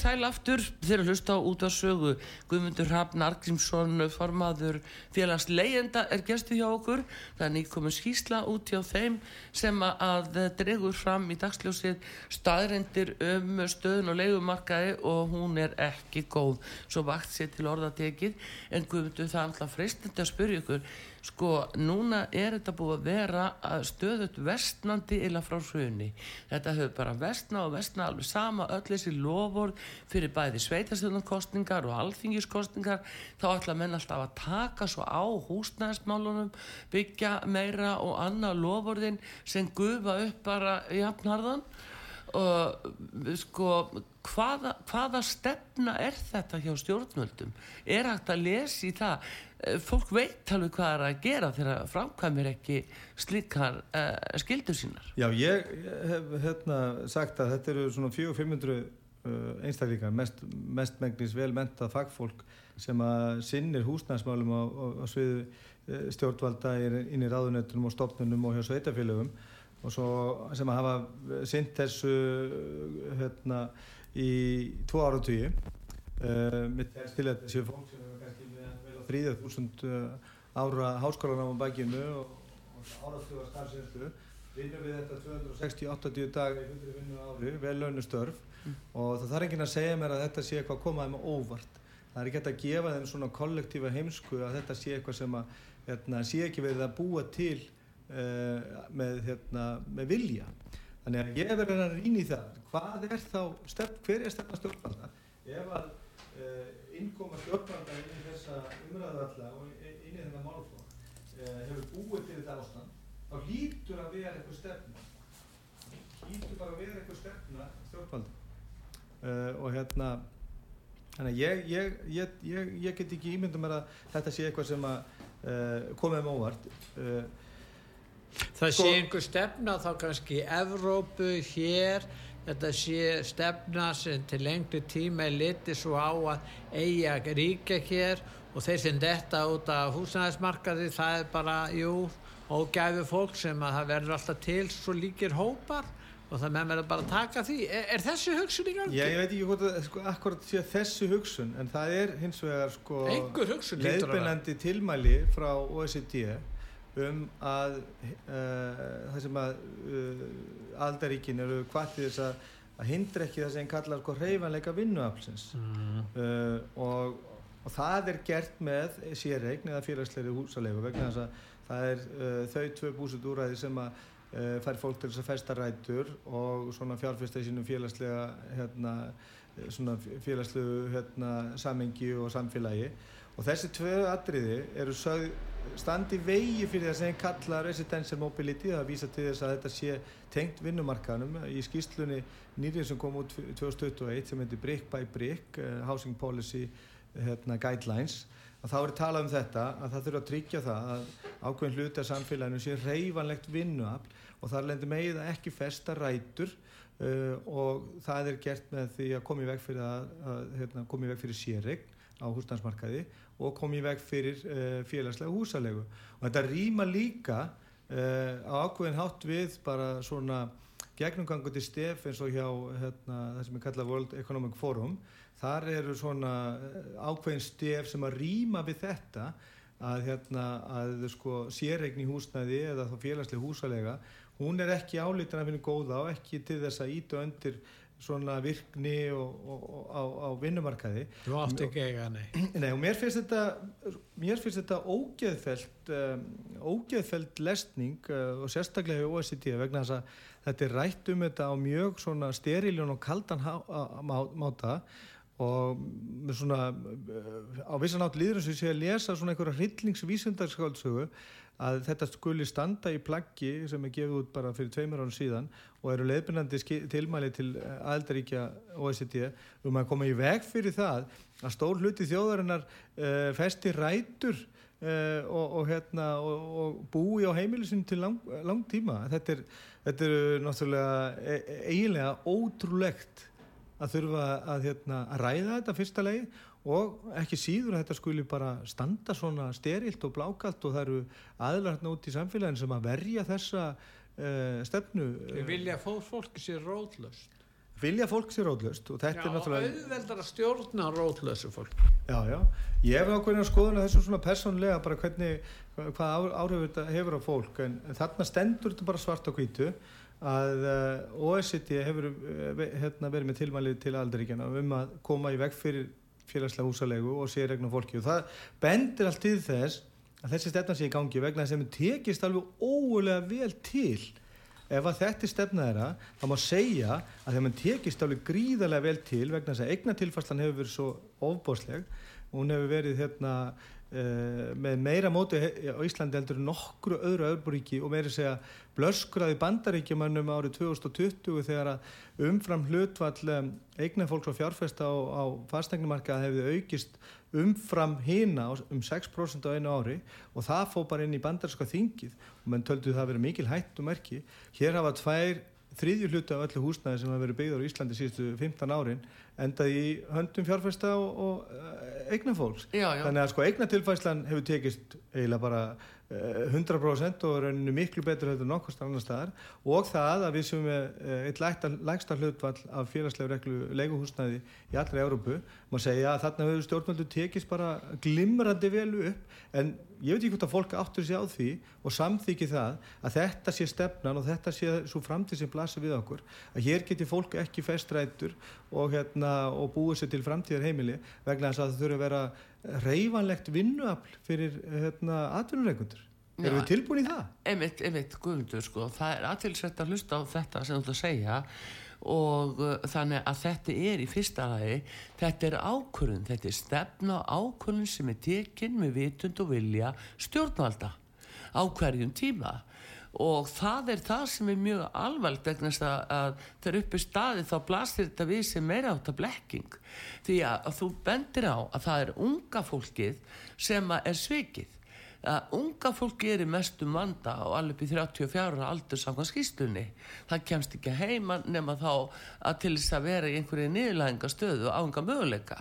Sæl aftur. Þegar hlusta á út af sögu Guðmundur Hrafn Argrímsson formaður félags leyenda er gestu hjá okkur. Þannig komið skýsla út hjá þeim sem að dregur fram í dagsljósið staðrendir um stöðun og leigumarkaði og hún er ekki góð. Svo vakt sér til orðatekið. En Guðmundur það er alltaf freistandi að spyrja ykkur sko núna er þetta búið að vera að stöðut vestnandi illa frá hruni. Þetta hefur bara vestna og vestna alveg sama öll þessi loford fyrir bæði sveitastöðunkostningar og alþingiskostningar þá ætla menn alltaf að taka svo á húsnæðismálunum byggja meira og annað lofordin sem gufa upp bara jafnharðan og sko hvaða, hvaða stefna er þetta hjá stjórnvöldum? Er hægt að lesa í það? Eh, fólk veit alveg hvað er að gera þegar framkvæmir ekki slíkar uh, skildur sínar. Já, ég hef hérna sagt að þetta eru svona 400-500 uh, einstaklingar, mest, mest megnis vel mentað fagfólk sem að sinnir húsnæðsmálum á, á, á sviðu stjórnvalda inn í ráðunötunum og stopnunum og hjá sveitafélögum og svo sem að hafa sinnt þessu hérna í tvo ára tugi uh, mitt er til að þessi fólk sem er kannski með þrýðið þúsund uh, ára háskólanám á bakinu og, og áratuga starfsynstu vinnum við þetta 260-80 dag í 100 vinnu ári, vel launu störf. Og það þarf enginn að segja mér að þetta sé eitthvað að koma þeim á óvart. Það er ekki að gefa þeim svona kollektífa heimsku að þetta sé eitthvað sem að hérna, sé ekki verið að búa til uh, með, hérna, með vilja. Þannig að ég verður að rýna í það. Hvað er þá stefn, hver er stefna stjórnvalda? Ef að uh, innkoma stjórnvalda inn í þessa umræðu alla og inn í þennan málflokk uh, hefur búið til þetta ástand þá lítur að vera eitthvað stefna. Lítur bara að vera eitthvað stefna stjórnvalda. Og hérna þannig að ég, ég, ég, ég, get ekki ímyndum að þetta sé eitthvað sem að uh, komið um óvart. Uh, Það Sko- sé einhver stefna þá kannski Evrópu hér þetta sé stefna sem til lengri tíma er litið svo á að eiga ríkja hér og þeir sem detta út af húsnæðismarkaði það er bara, jú, ógæfi fólk sem að það verður alltaf til svo líkir hópar og það með að bara taka því. Er, er þessi hugsun í gangi? ég, ég veit ekki hvort að sko, akkurat sé þessi hugsun en það er hins vegar sko að leiðbeinandi tilmæli frá OECD um að uh, það sem að uh, aldaríkin eru hvatið þess að, að hindra ekki það sem kallar sko hreyfanleika vinnuaflsins Mm. uh, og, og það er gert með sérregn eða félagsleiri húsalegu vegna þess að það er þau tvö búsut úræði sem að fær fólk til þess að festa rætur og svona fjárfesta í sínum félagslega hérna, svona félagslegu hérna, samengi og samfélagi og þessi tvö atriði eru sög, standi vegi fyrir það sem kalla residential mobility það vísa til þess að þetta sé tengt vinnumarkanum í skýslunni nýrið sem kom út 2021 sem heitir Brick by Brick uh, Housing Policy hérna, Guidelines að þá er talað um þetta að það þurfa að tryggja það að ákveðin hluti af samfélaginu sé reyfanlegt vinnuafl og þar lendur með það ekki festa rætur uh, og það er gert með því að koma í veg fyrir, að, að, hérna, í veg fyrir sérregn á húsdansmarkaði og koma í veg fyrir uh, félagslega húsalegu og þetta rýma líka uh, á ákveðin hátt við bara svona gegnumgangundi stef eins og hjá hérna, það sem er kallað World Economic Forum. Þar eru svona eh, ákveðin stef sem að rýma við þetta að, hérna, að sko, sérregni húsnæði eða þá félagslega húsalega hún er ekki álítan að finna góða og ekki til þess að íta öndir svona virkni og, og, og, á, á vinnumarkaði. Þú átt ekki eiga, nei Nei, og mér finnst þetta mér finnst þetta ógeðfelt um, ógeðfelt lesning uh, og sérstaklega í OECD vegna þess að þetta er rætt um þetta á mjög svona steriljón og kaldan máta og svona á vissan átt líður sem sé að lesa svona einhverja hryllingsvísundarskáldsögu að þetta skuli standa í plaggi sem er gefið út bara fyrir tveimur árum síðan og eru leiðbyrnandi tilmæli til aðeldaríkja OECD um að koma í veg fyrir það að stór hluti þjóðarinnar uh, festi rætur uh, og, og, hérna, og, og búi á heimilisinn til lang, lang tíma þetta er, þetta er náttúrulega e, e eiginlega ótrúlegt að þurfa að, hérna, að ræða þetta fyrsta legi og ekki síður að þetta skuli bara standa svona sterilt og blákalt og það eru aðlar hérna út í samfélagin sem að verja þessa uh, stefnu Þeir vilja að fólki sér rótlöst vilja fólk sér rótlöst og þetta já, er náttúrulega auðveldar að stjórna rótlösu fólk já, já, ég hef ákveðin að skoðuna þessu svona persónlega bara hvernig hvað áhrifur þetta hefur á fólk en, en þarna stendur þetta bara svart á kvítu að eh, OECD hefur eh, hérna, verið með tilmælið til aldaríkjana um að koma í veg fyrir félagslega húsalegu og sérregna fólki. Og það bendir allt til þess að þessi stefna sé í gangi vegna það tekist alveg óulega vel til. Ef að þetta er stefna þeirra þá má segja að mann tekist alveg gríðarlega vel til vegna þess að eigna tilfarslan hefur verið svo ofbósleg og hún hefur verið hérna Uh, með meira móti á Íslandi heldur nokkru öðru öðruríki og meiri segja blöskraði bandaríkjumannum árið 2020 þegar að umfram hlutvall eigna fólks og fjárfesta á, á fastnægnumarka hefði aukist umfram hina um 6% á einu ári og það fó bara inn í bandaríska þingið. Og menn töldu það að vera mikil hætt og merki hér hafa tvær þriðju hluti af öllu húsnæði sem hafa verið byggður í Íslandi síðustu 15 árin endað í höndum fjárfesta og, og eh, eignafólks. Þannig að sko eignatilfæslan hefur tekist eiginlega bara 100% og rauninu miklu betur hefur nokkast annar staðar. Og það að við sem við eitt lægsta hlutvall af félagslega reglu leiguhúsnæði í allra Európu, maður segja að þarna hefur stjórnvöldu tekist bara glimrandi vel upp en ég veit ekki hvort að fólk áttur sér á því og samþykji það að þetta sé stefnan og þetta sé svo framtíð sem blasir við okkur að hér geti fólk ekki festrætur og, hérna, og búið sér til framtíðar heimili vegna þess að það þurfa að vera reyfanlegt vinnuafl fyrir hérna, atvinnureikundur. Erum við tilbúin í það? Einmitt, einmitt, guðmundur sko, það er aðtilsett að hlusta á þetta sem þú ætla að segja og uh, þannig að þetta er í fyrsta lagi, þetta er ákvörðun, þetta er stefna ákvörðun sem er tekinn með vitund og vilja stjórnvalda á hverjum tíma og það er það sem er mjög alveg vegna að, að þegar uppi staði þá blasir þetta við sem meira átt að blekking. Því að, að þú bendir á að það er unga fólkið sem er svikið. Að unga fólki er í mestum vanda og alveg upp í 34 aldur samkvæm skýstunni það kemst ekki heima nema þá að til þess að vera í einhverju niðurlæðingastöðu á enga möguleika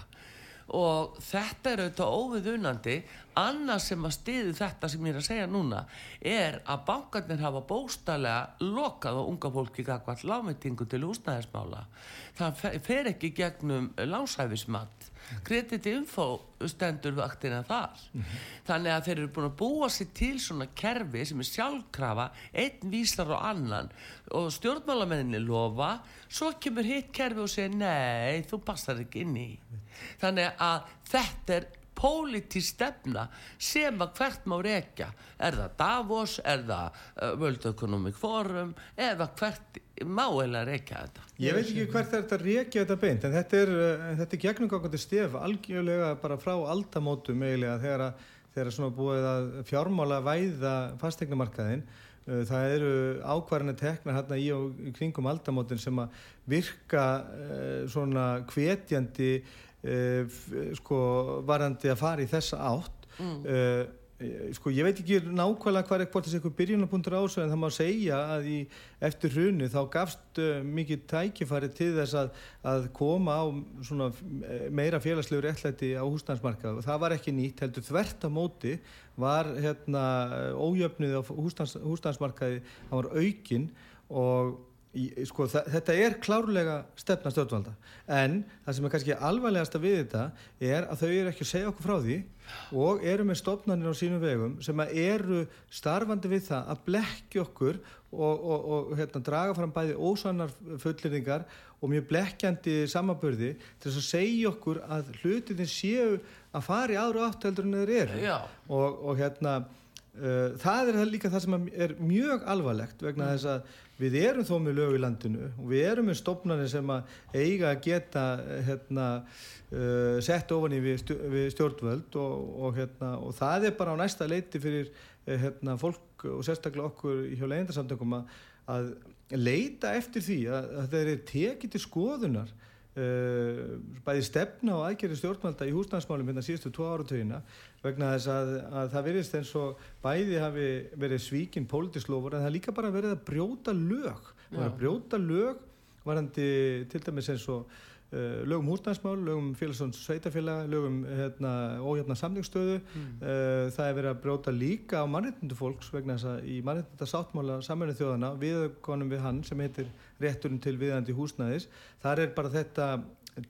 og þetta er auðvitað óviðunandi. Annað sem að stiði þetta sem ég er að segja núna er að bankarnir hafa bóstalega lokað á unga fólki gagvall lágmyndingu til úsnæðismála það fer ekki gegnum lásæfismat krediti info stendur vaktina þar. Mm -hmm. þannig að þeir eru búin að búa sér til svona kerfi sem er sjálfkrafa einn vísar og annan. Og stjórnmálamenninni lofa svo kemur hitt kerfi og segir nei, þú passar ekki inn í. Þannig að þetta er pólitís stefna sem að hvert má rekja. Er það Davos, er það uh, World Economic Forum eða hvert má eða rekja þetta. Ég veit ekki hvert er þetta rekja þetta beint en þetta er, uh, þetta er gegnumgangandi stef algjörlega bara frá aldamótum eiginlega þegar að þegar svona búið að fjármála væða fastegnumarkaðin uh, það eru ákvarðinu teknar hérna í og kringum aldamótin sem að virka uh, svona hvetjandi sko varandi að fara í þessa átt. Mm. Sko ég veit ekki nákvæmlega hvað er hvort þessi eitthvað byrjunarpunktur ásöð en það má segja að í eftir hrunu þá gafst uh, mikið tækifæri til þess að, að koma á svona meira félagslegur réttlæti á húsdansmarkað og það var ekki nýtt heldur þvert á móti var hérna ójöfnið á húsdans, húsdansmarkaði það var aukinn og sko, þetta er klárlega stefna stjórnvalda. En það sem er kannski alvarlegast að við þetta er að þau eru ekki að segja okkur frá því og eru með stopnarnir á sínum vegum sem eru starfandi við það að blekki okkur og, og, og hérna, draga fram bæði ósannar fullirðingar og mjög blekkjandi samaburði til þess að segja okkur að hlutinni séu að fara í aðra átteldur en þeir eru. Og, og hérna það er líka það sem er mjög alvarlegt vegna þess að við erum þó með lög í landinu og við erum með stopnarnir sem að eiga að geta hérna, uh, sett ofan í við, við stjórnvöld og, og, hérna, og það er bara á næsta leiti fyrir hérna, fólk og sérstaklega okkur hjá legindarsamtökum að, að leita eftir því að, að þeir eru tekið til skoðunar bæði stefna og aðgerri stjórnvalda í húsnæðismálum hérna síðustu tvo áratöginna vegna þess að, að það verðist eins og bæði hafi verið svíkin pólitíslofur en það líka bara verið að brjóta lög. Að brjóta lög varandi til dæmis eins og Uh, lögum húsnæðismál, lögum félagsons sveitafélag, lögum hérna, óhjafna samlingstöðu mm. uh, það er verið að bróta líka á mannreitindu fólks vegna þess að í mannreitinda sáttmála samverðinu þjóðana viðkonum við hann sem heitir rétturinn til viðandi húsnæðis þar er bara þetta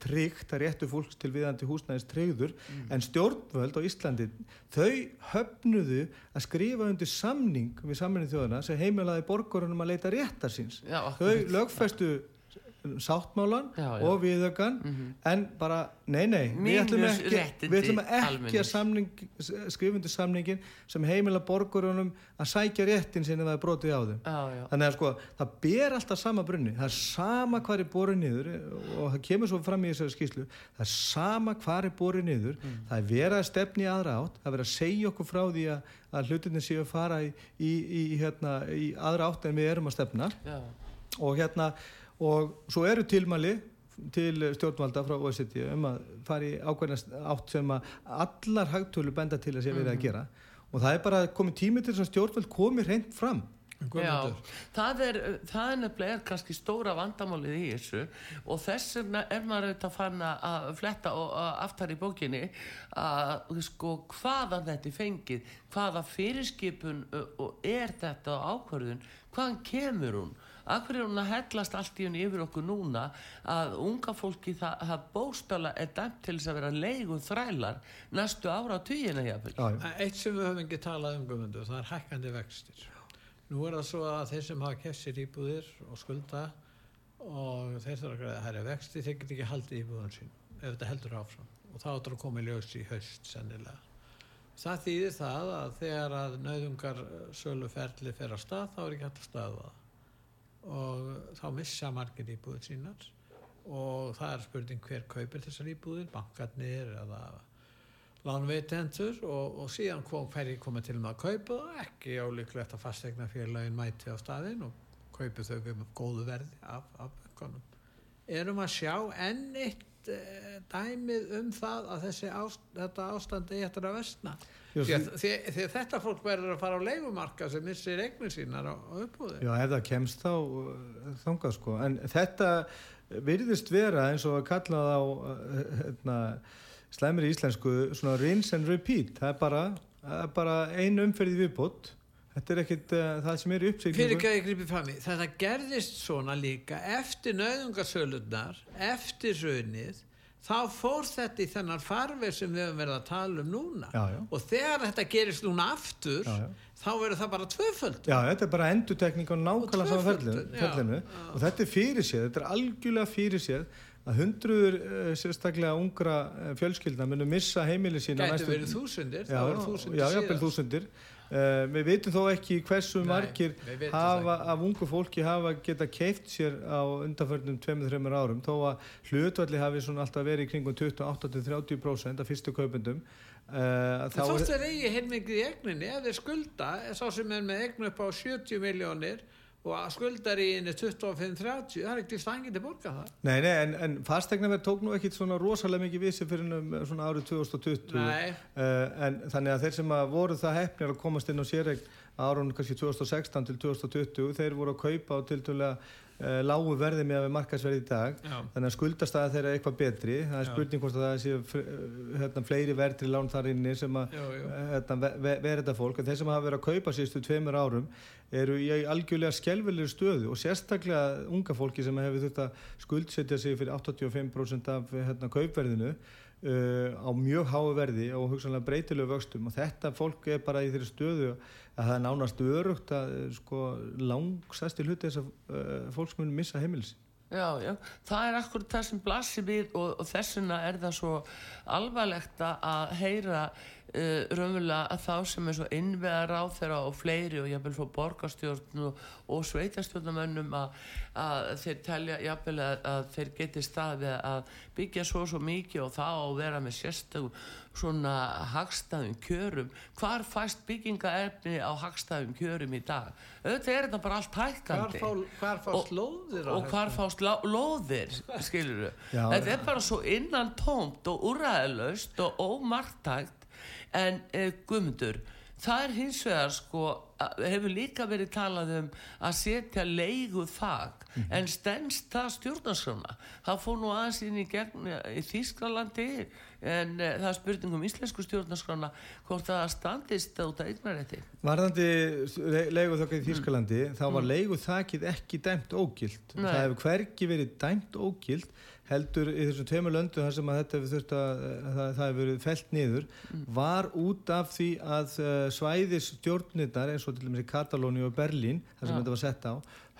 tryggt að réttu fólks til viðandi húsnæðis tryggður mm. en stjórnvöld á Íslandi þau höfnuðu að skrifa undir samning við samverðinu þjóðana sem heimilaði borgarunum að leita réttar síns Já, þau lögfæstu sáttmálan já, já. og viðökan mm -hmm. en bara, nei, nei við ætlum ekki, við ætlum ekki að samning, skrifundu samningin sem heimila borgarunum að sækja réttin sinni það er brotið á þeim. Já, þannig að sko, það ber alltaf sama brunni. Það er sama hvað er borið niður og það kemur svo fram í þessari skýslu það er sama hvað er borið niður. Mm. það er verið að stefni aðra átt það er verið að segja okkur frá því að, að hlutinni séu að fara í, í, í, hérna, í aðra átt en við erum að stefna. Og hérna og svo eru tilmæli til stjórnvalda frá OECD um að fara í ákveðnast átt sem að allar hagtölu benda til að sé verið að mhm. gera. Og það er bara komið tími til þess að stjórnvald komi reynd fram. Já, það er, það er nefnilega er kannski stóra vandamálið í þessu. Og þess er maður auðvitað fann að fletta og aftar í bókinni að sko hvaðan þetta er fengið, hvaða fyrirskipun er þetta ákvörðun, hvaðan kemur hún Akkur er hún að hellast allt í henni yfir okkur núna að unga fólki það, það bóstala er dæmt til þess að vera leiguð þrælar næstu ára á týjina hjá Eitt sem við höfum ekki talað um gumundu það er hækkandi vextir. Nú er það svo að þeir sem hafa kessir íbúðir og skulda og þeir þarf að hæra vexti þeir get ekki haldið íbúðan sín ef þetta heldur áfram. Og þá áttur að koma í ljós í haust sennilega. Það þýðir það að þegar að nauðungar söluferli fer að stað þá er ekki hægt að staða það og þá missa margir íbúður sínar. Og það er spurning hver kaupir þessar íbúður, bankarnir eða lánveitendur. Og, og síðan kom, hverjir koma til með að kaupa það, ekki álíklegt að fastegna félagin mæti á staðin og kaupi þau um góðu verði af, af böngunum. Erum að sjá enn eitt e, dæmið um það að ást, þetta ástandi eftir að vestna? Því, því, því þetta fólk verður að fara á leifumarka sem missir eignir sínar á, á uppbúði Já, ef það kemst þá uh, þangað sko, en þetta virðist vera eins og að kalla það á uh, hérna, slæmir í íslensku svona rinse and repeat. Það er bara, bara einu umferði viðbútt Þetta er ekkert uh, það sem er uppsegningu. Fyrir ekki að ég gripi fram í. Þetta gerðist svona líka eftir nauðungarsölunar, eftir raunnið þá fór þetta í þennan farveg sem við höfum verið að tala um núna já, já. og þegar þetta gerist núna aftur já, þá verður það bara tvöföld Já, þetta er bara endutekning á nákvæmlega saman ferlinu og þetta er fyrir séð, þetta er algjörlega fyrir séð að hundruður uh, sérstaklega ungra uh, fjölskyldna munum missa heimili sína Gæti verið þúsundir, já, þúsundir já, jáfnveil þúsundir. Uh, við veitum þó ekki hversu Nei, margir hafa, af ungu fólki hafa geta keift sér á undanförnum 2-3 árum þó að hlutvalli hafi alltaf verið í kringum 28-30% af fyrstu kaupendum. Uh, þá er það eigi heilmikið í egninni ef þeir skulda, sá sem er með egnu upp á 70 miljónir og skuldar í henni 25-30 það er ekkert stangið til borga það Nei, nei, en, en fastegnaverð tók nú ekkit svona rosalega mikið vissi fyrir um svona árið 2020 uh, en þannig að þeir sem að voru það hefnir að komast inn á sérregn árun kannski 2016 til 2020 þeir voru að kaupa á til dæla uh, lágu verði með að markasverði í dag. Já. þannig að skuldastæða þeirra eitthvað betri. Það er spurning hvort að það sé uh, hérna, fleiri verðri lán þar inni sem að hérna, verða þetta fólk. En þeir sem hafa verið að kaupa síðustu tveimur árum eru í algjörlega skjálfilegri stöðu og sérstaklega unga fólki sem hefur þurft að skuldsetja sig fyrir 85% af hérna, kaupverðinu Uh, á mjög háu verði og hugsanlega breytilegu vöxtum. Og þetta fólk er bara í þeirri stöðu að það er nánast örugt að sko, langsæsti hluti þess að uh, fólk sem munir missa heimilsi Já, já, það er akkur það sem blasir við og, og þessuna er það svo alvarlegt að heyra Uh, raunverulega að þá sem er svo innveðar á þeirra og fleiri og jáfnvel frá borgarstjórn og, og sveitarstjórnumönnum að, að þeir telja jáfnvel að, að þeir geti staði að byggja svo svo mikið og þá að vera með sérstökum svona hagstæðum kjörum. Hvar fæst byggingaefni á hagstæðum kjörum í dag? Auðvitað er þetta bara allt hækkandi. Hvar, hvar fást lóðir og hvar fást lóðir skilur þú þetta er bara svo innan tómt og úræðilaust og ómartægt en eh, guðmundur það er hins vegar sko hefur líka verið talað um að setja leigu þag mm -hmm. en stennst það stjórnarskrána það fór nú aðeins inn í, gegn, í Þýskalandi en uh, það er spurning um íslensku stjórnarskrána hvort það standist út af eignarétti Varðandi leigu þakkið í Þýskalandi þá var mm. leigu þakkið ekki dæmt ógild Nei. það hefur hverki verið dæmt ógild heldur í þessum tveimur löndu þar sem að þetta hefur þurft að það, það hefur verið felt niður mm. var út af því að uh, svæðis stjórnirnar eins og til dæmis í Katalóni og Berlín þar sem ja. þetta var sett á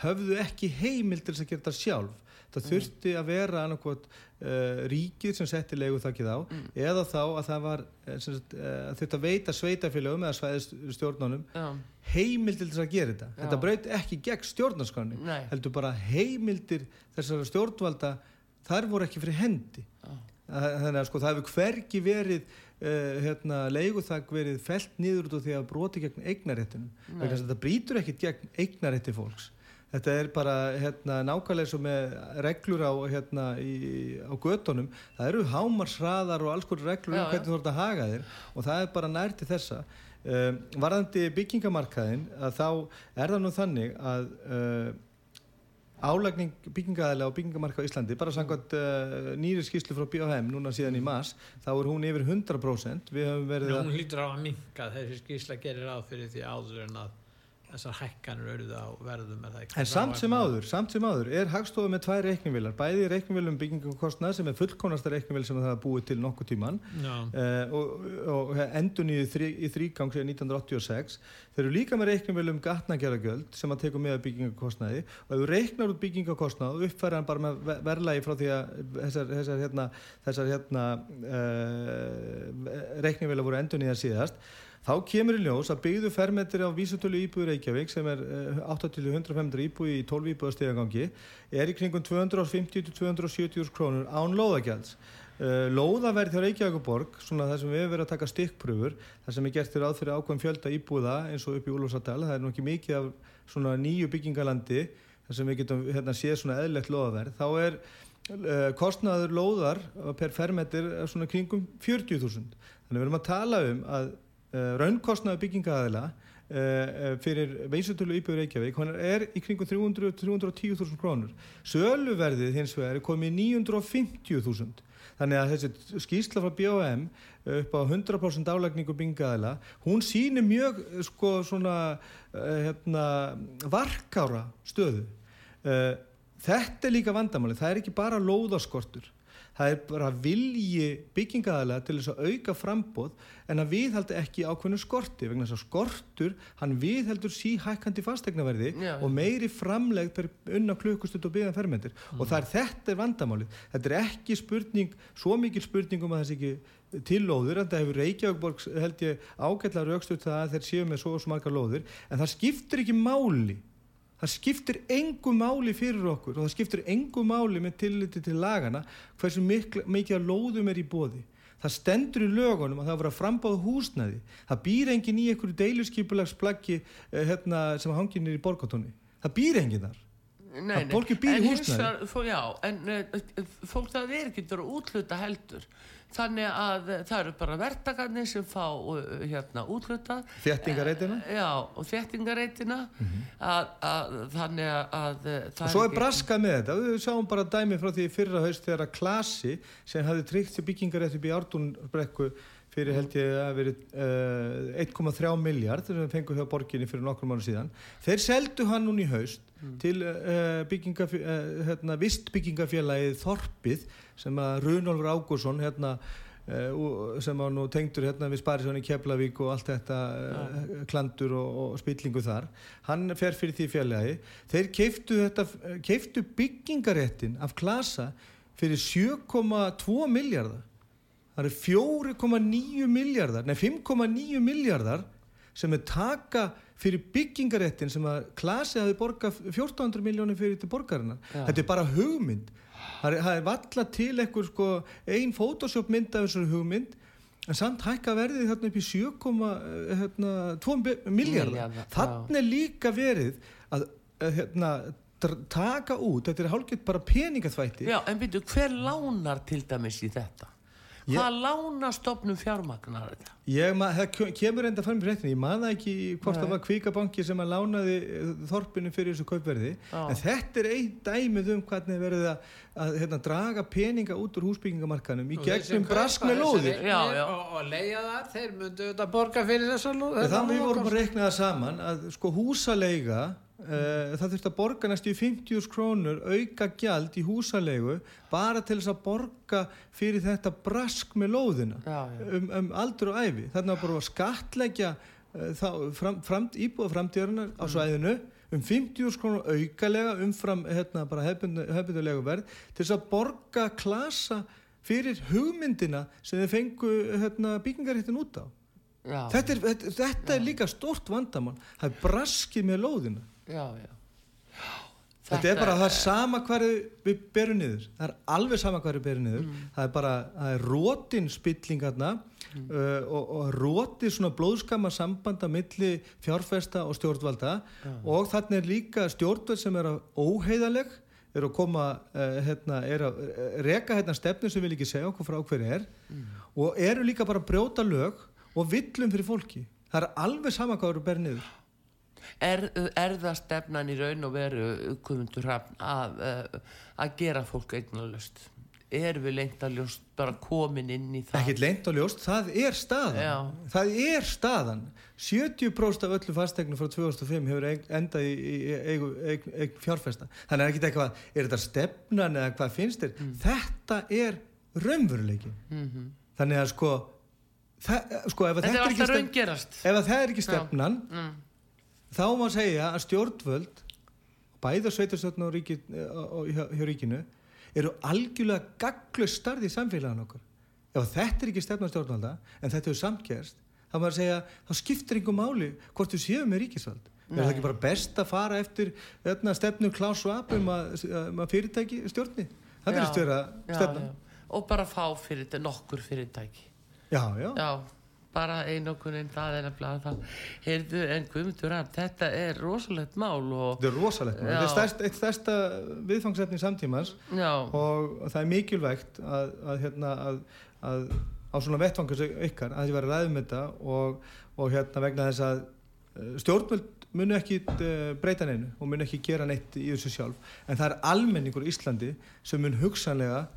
höfðu ekki heimil til þess að gera þetta sjálf það mm. þurfti að vera annarkot uh, ríkið sem setti leigu þakkið á mm. eða þá að það var þurfti að veita sveitafélagum eða svæðis stjórnunum ja. heimil til þess að gera þetta ja. þetta brauti ekki gegn stjórnarskonni heldur bara heimildir þessara stjórnvalda þar voru ekki fyrir hendi. Ah. þannig að sko það hefur hvergi verið uh, hérna, leiguþag verið felt nýður út og því að broti gegn eignaréttunum vegna að þetta brítur ekkit gegn eignarétti fólks. Þetta er bara hérna, nákvæmlega eins og með reglur á, hérna, í, á göttunum það eru hámarsraðar og alls konar reglur um hvernig þú ert að haga þér og það er bara nærti þessa. Um, varðandi byggingamarkaðin að þá er það nú þannig að uh, Álægning byggingaðalega og byggingamarka á Íslandi, bara samkvæmt uh, nýri skýslu frá BHM núna síðan í mass, þá er hún yfir 100%. Við höfum verið að... Hún hlýtur á að minka þessi skýsla gerir á fyrir því áður en að þessar hækkanur auðvitað á verðum en samt sem áður, samt sem áður er hagstofu með tvær reikningvilar, bæði reikningvilum byggingakostnað sem er fullkonasta reikningvil sem það búið til nokkuð tíman uh, og, og endun í, þrí, í þrýgang síðan 1986 þeir eru líka með reikningvilum gatnagerðagjöld sem að teku með byggingakostnaði og ef þú reiknar út byggingakostnað og uppfæra hann bara með verðlægi frá því að þessar, þessar hérna, þessar hérna uh, reikningvila voru endun í það síðast Þá kemur í ljós að byggðu fermetri á vísutölu íbúi Reykjavík sem er 8-150 íbúi í 12 íbúi stegagangi er í kringum 250-270 krónur án lóðagjalds. Uh, lóðaverð hjá Reykjavíkuborg, svona það sem við hefur verið að taka stikkpröfur, það sem er gert þér áð fyrir ákveðum fjölda íbúða eins og upp í Úlfarsadal, það er nú ekki mikið af svona nýju byggingalandi, það sem við getum hérna séð svona eðlegt lóðaverð, þá er uh, kostnaður lóðar per fermetri svona kringum 40.000. Þannig við erum að tala um að raunkostnaðu byggingaðila uh, uh, fyrir veisutölu íbjöður Reykjavík hann er í kringum 310.000 krónur. Söluverðið hins vegar er komið 950.000 þannig að þessi skýrsla frá BOM upp á 100% álægningu byggingaðila hún sýnir mjög sko svona hérna, varkára stöðu. Þetta er líka vandamáli það er ekki bara lóðaskortur það er bara vilji byggingaðalega til þess að auka frambóð en að viðhaldi ekki ákveðnu skorti vegna þess að skortur, hann viðheldur síhækkandi fastegnaverði Já. og meiri framlegð per unna klukkustund og byggðan fermendir og það er þetta er vandamálið þetta er ekki spurning, svo mikil spurning um að það sé ekki til lóður en það hefur Reykjavíkborg held ég ágætla raukstuð það að þeir séu með svo og svo margar lóður en það skiptir ekki máli það skiptir engu máli fyrir okkur og það skiptir engu máli með tilliti til lagana hversu mikla, mikið að lóðum er í bóði það stendur í lögunum að það voru að frambáða húsnæði. Það býr engin í einhverju deiluskipulagsplaggi eh, hérna, sem hangin er í borgatóni það býr engin þar Nei, nei. fólki býr í vegar- fó- Já, en uh, fólk það er ekki að útluta heldur. Þannig að uh, það eru bara vertakarnir sem fá uh, hérna útluta Þéttingarreitina? Já, og þéttingareitina að, að þannig að, og svo er braskað með þetta. Við sáum bara dæmi frá því fyrra haust þegar að klasi sem hafði tryggt sér byggingarétt upp í Ártúnbrekku fyrir held ég að verið uh, 1,3 miljard þegar við fengum hjá borginni fyrir nokkrum mánu síðan. Þeir seldu hann núna í haust til uh, byggingafj uh, hérna, vistbyggingafélagið Þorpið sem að Runolfur Ágúrsson hérna sem var nú tengdur hérna við Sparisjóni Keflavík og allt þetta uh, klandur og, og spillingu þar hann fer fyrir því félagi. Þeir keiftu, þetta, keiftu byggingaréttin af klasa fyrir 7,2 miljardar það eru 4,9 miljardar nei 5,9 miljardar sem er taka fyrir byggingaréttin sem að klasi hafi borgað 1400 miljónir fyrir til borgarinnar. Já. þetta er bara hugmynd. Það er, er valla til einhver sko ein photoshop mynd af þessari hugmynd en samt hækka verðið þarna upp í 7,2 hérna, miljardar þannig er líka verið að að, hérna, taka út, þetta er hálfgett bara peningaþvætti. Já, en byrju, hver lánar til dæmis í þetta? Ég- Hvað lánar stopnum fjármagnar þetta? Ég, ma, það ke- kemur enda fram í fréttinni, ég maður ekki hvort Nei. það var kvíkabanki sem að lánaði eh, þorpinu fyrir þessu kaupverði Já. en þetta er einn dæmið um hvernig er verið að, að hérna, draga peninga út úr húsbyggingamarkanum í Og gegnum brask kaupa með þessar lóðir eignir Já, já. og, og leia þar, þeir myndu þetta borga fyrir þessar lóð En það við vorum að reikna það saman að sko húsaleiga það þurfti að borga næstu í 50 krónur auka gjald í húsalegu bara til þess að borga fyrir þetta brask með lóðina Já, já. Um, um aldur og æfi þannig að bara að skatleggja uh, þá, fram, fram, íbúða framtíðarinnar á svæðinu um 50 krónur aukalega umfram hérna, hefbundulegu verð til þess að borga klasa fyrir hugmyndina sem þið fengu hérna, byggingaréttin út á. Já, þetta er, þetta, þetta er líka stort vandamál. Það er braskið með lóðina já, já. þetta, er bara það er sama hvað við berum niður. Það er alveg sama hvað við berum niður. Það er bara, það er rótin spillingarna uh, og, og róti svona blóðskama sambanda milli fjárfesta og stjórnvalda. Og þannig er líka stjórnvald sem er óheiðaleg er að koma uh, hérna, er að uh, reka hérna stefnu sem vil ekki segja okkur frá hverju er. Og eru líka bara að brjóta lög og villum fyrir fólki. Það er alveg sama hvað eru berið niður Er, er það stefnan í raun og veru að, uh, að gera fólk eignalust? Er við lengt að ljóst bara komin inn í það? ekkert leint og ljóst, það er staðan Já. það er staðan 70% af öllu fastegnum frá 2005 hefur endað í, í, í eig, fjárfesta þannig er ekki eitthvað, er þetta stefnan eða hvað finnst þér, Mm. þetta er raunveruleikin Mhm. þannig að sko, það, sko ef að Þetta er ekki alltaf raungerast. ef að það er ekki stefnan Mm. Þá má segja að stjórnvöld bæða sveitarstjórn og, ríki, og hjá, ríkinu eru algjörlega gagglust starði í samfélaginu okkur ef þetta er ekki stefna stjórnvalda en þetta er samt gerst þá má segja þá skiptir einhver máli hvort við séum með ríkisvald. Er það ekki bara best að fara eftir öðna, stefnu Klaus Schwab um að, um að fyrirtæki stjórni? Það stefna. já. Og bara fá fyrirtæki, nokkur fyrirtæki. já, já, Já, bara einokunin, það er nefnilega það. Heyrðu, en Guðmundur Hrafn, þetta er rosalegt mál og... þetta er rosalegt mál. Þetta er eitt stærsta viðfangsefni samtímans Já, og það er mikilvægt að, að, hérna, að, að á svona vettfangur ykkar að þið verið ræðum þetta og, og hérna vegna þess að eh, stjórnvöld munu ekki uh, breyta neinu og munu ekki gera neitt í þessu sjálf en það er almenningur í Íslandi sem mun hugsanlega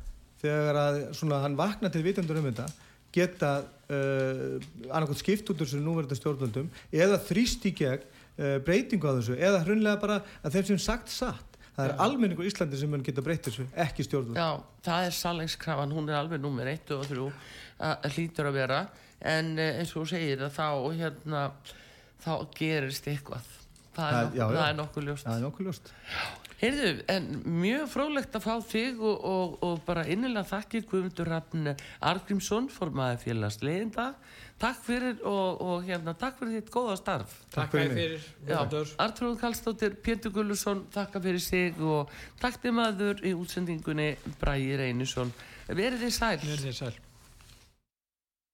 þegar að svona hann vakna til vitandur um þetta geta uh, annarkot skipt út úr þessu núverða stjórnvöldum eða þrýst í gegn uh, breytingu á þessu eða hrunlega bara að þeim sem sagt satt. Það er almenningur Íslandi sem mun geta breytt þessu, ekki stjórnvöld. Já, það er sannleikskrafan, hún er alveg nummer 1 og 3 að hlýtur að vera. En eh, eins og segir að þá hérna, þá gerist eitthvað. Það er, Það- nokkuð, já, já. það er nokkuð ljóst. Er nokkuð ljóst Heyrðu, en mjög frólægt að fá þig og, og, og bara innilega þakkir Guðmundur Rafn Argrímsson formaði félags leiðinda takk fyrir og, og hérna takk fyrir þitt góða starf. Takk fyrir fyrir, fyrir. Artrúð Kallstóttir, Pétur Gullusson þakka fyrir sig og takk til maður í útsendingunni Bræði Reynisson. Verið þið sæl. Verið þið sæl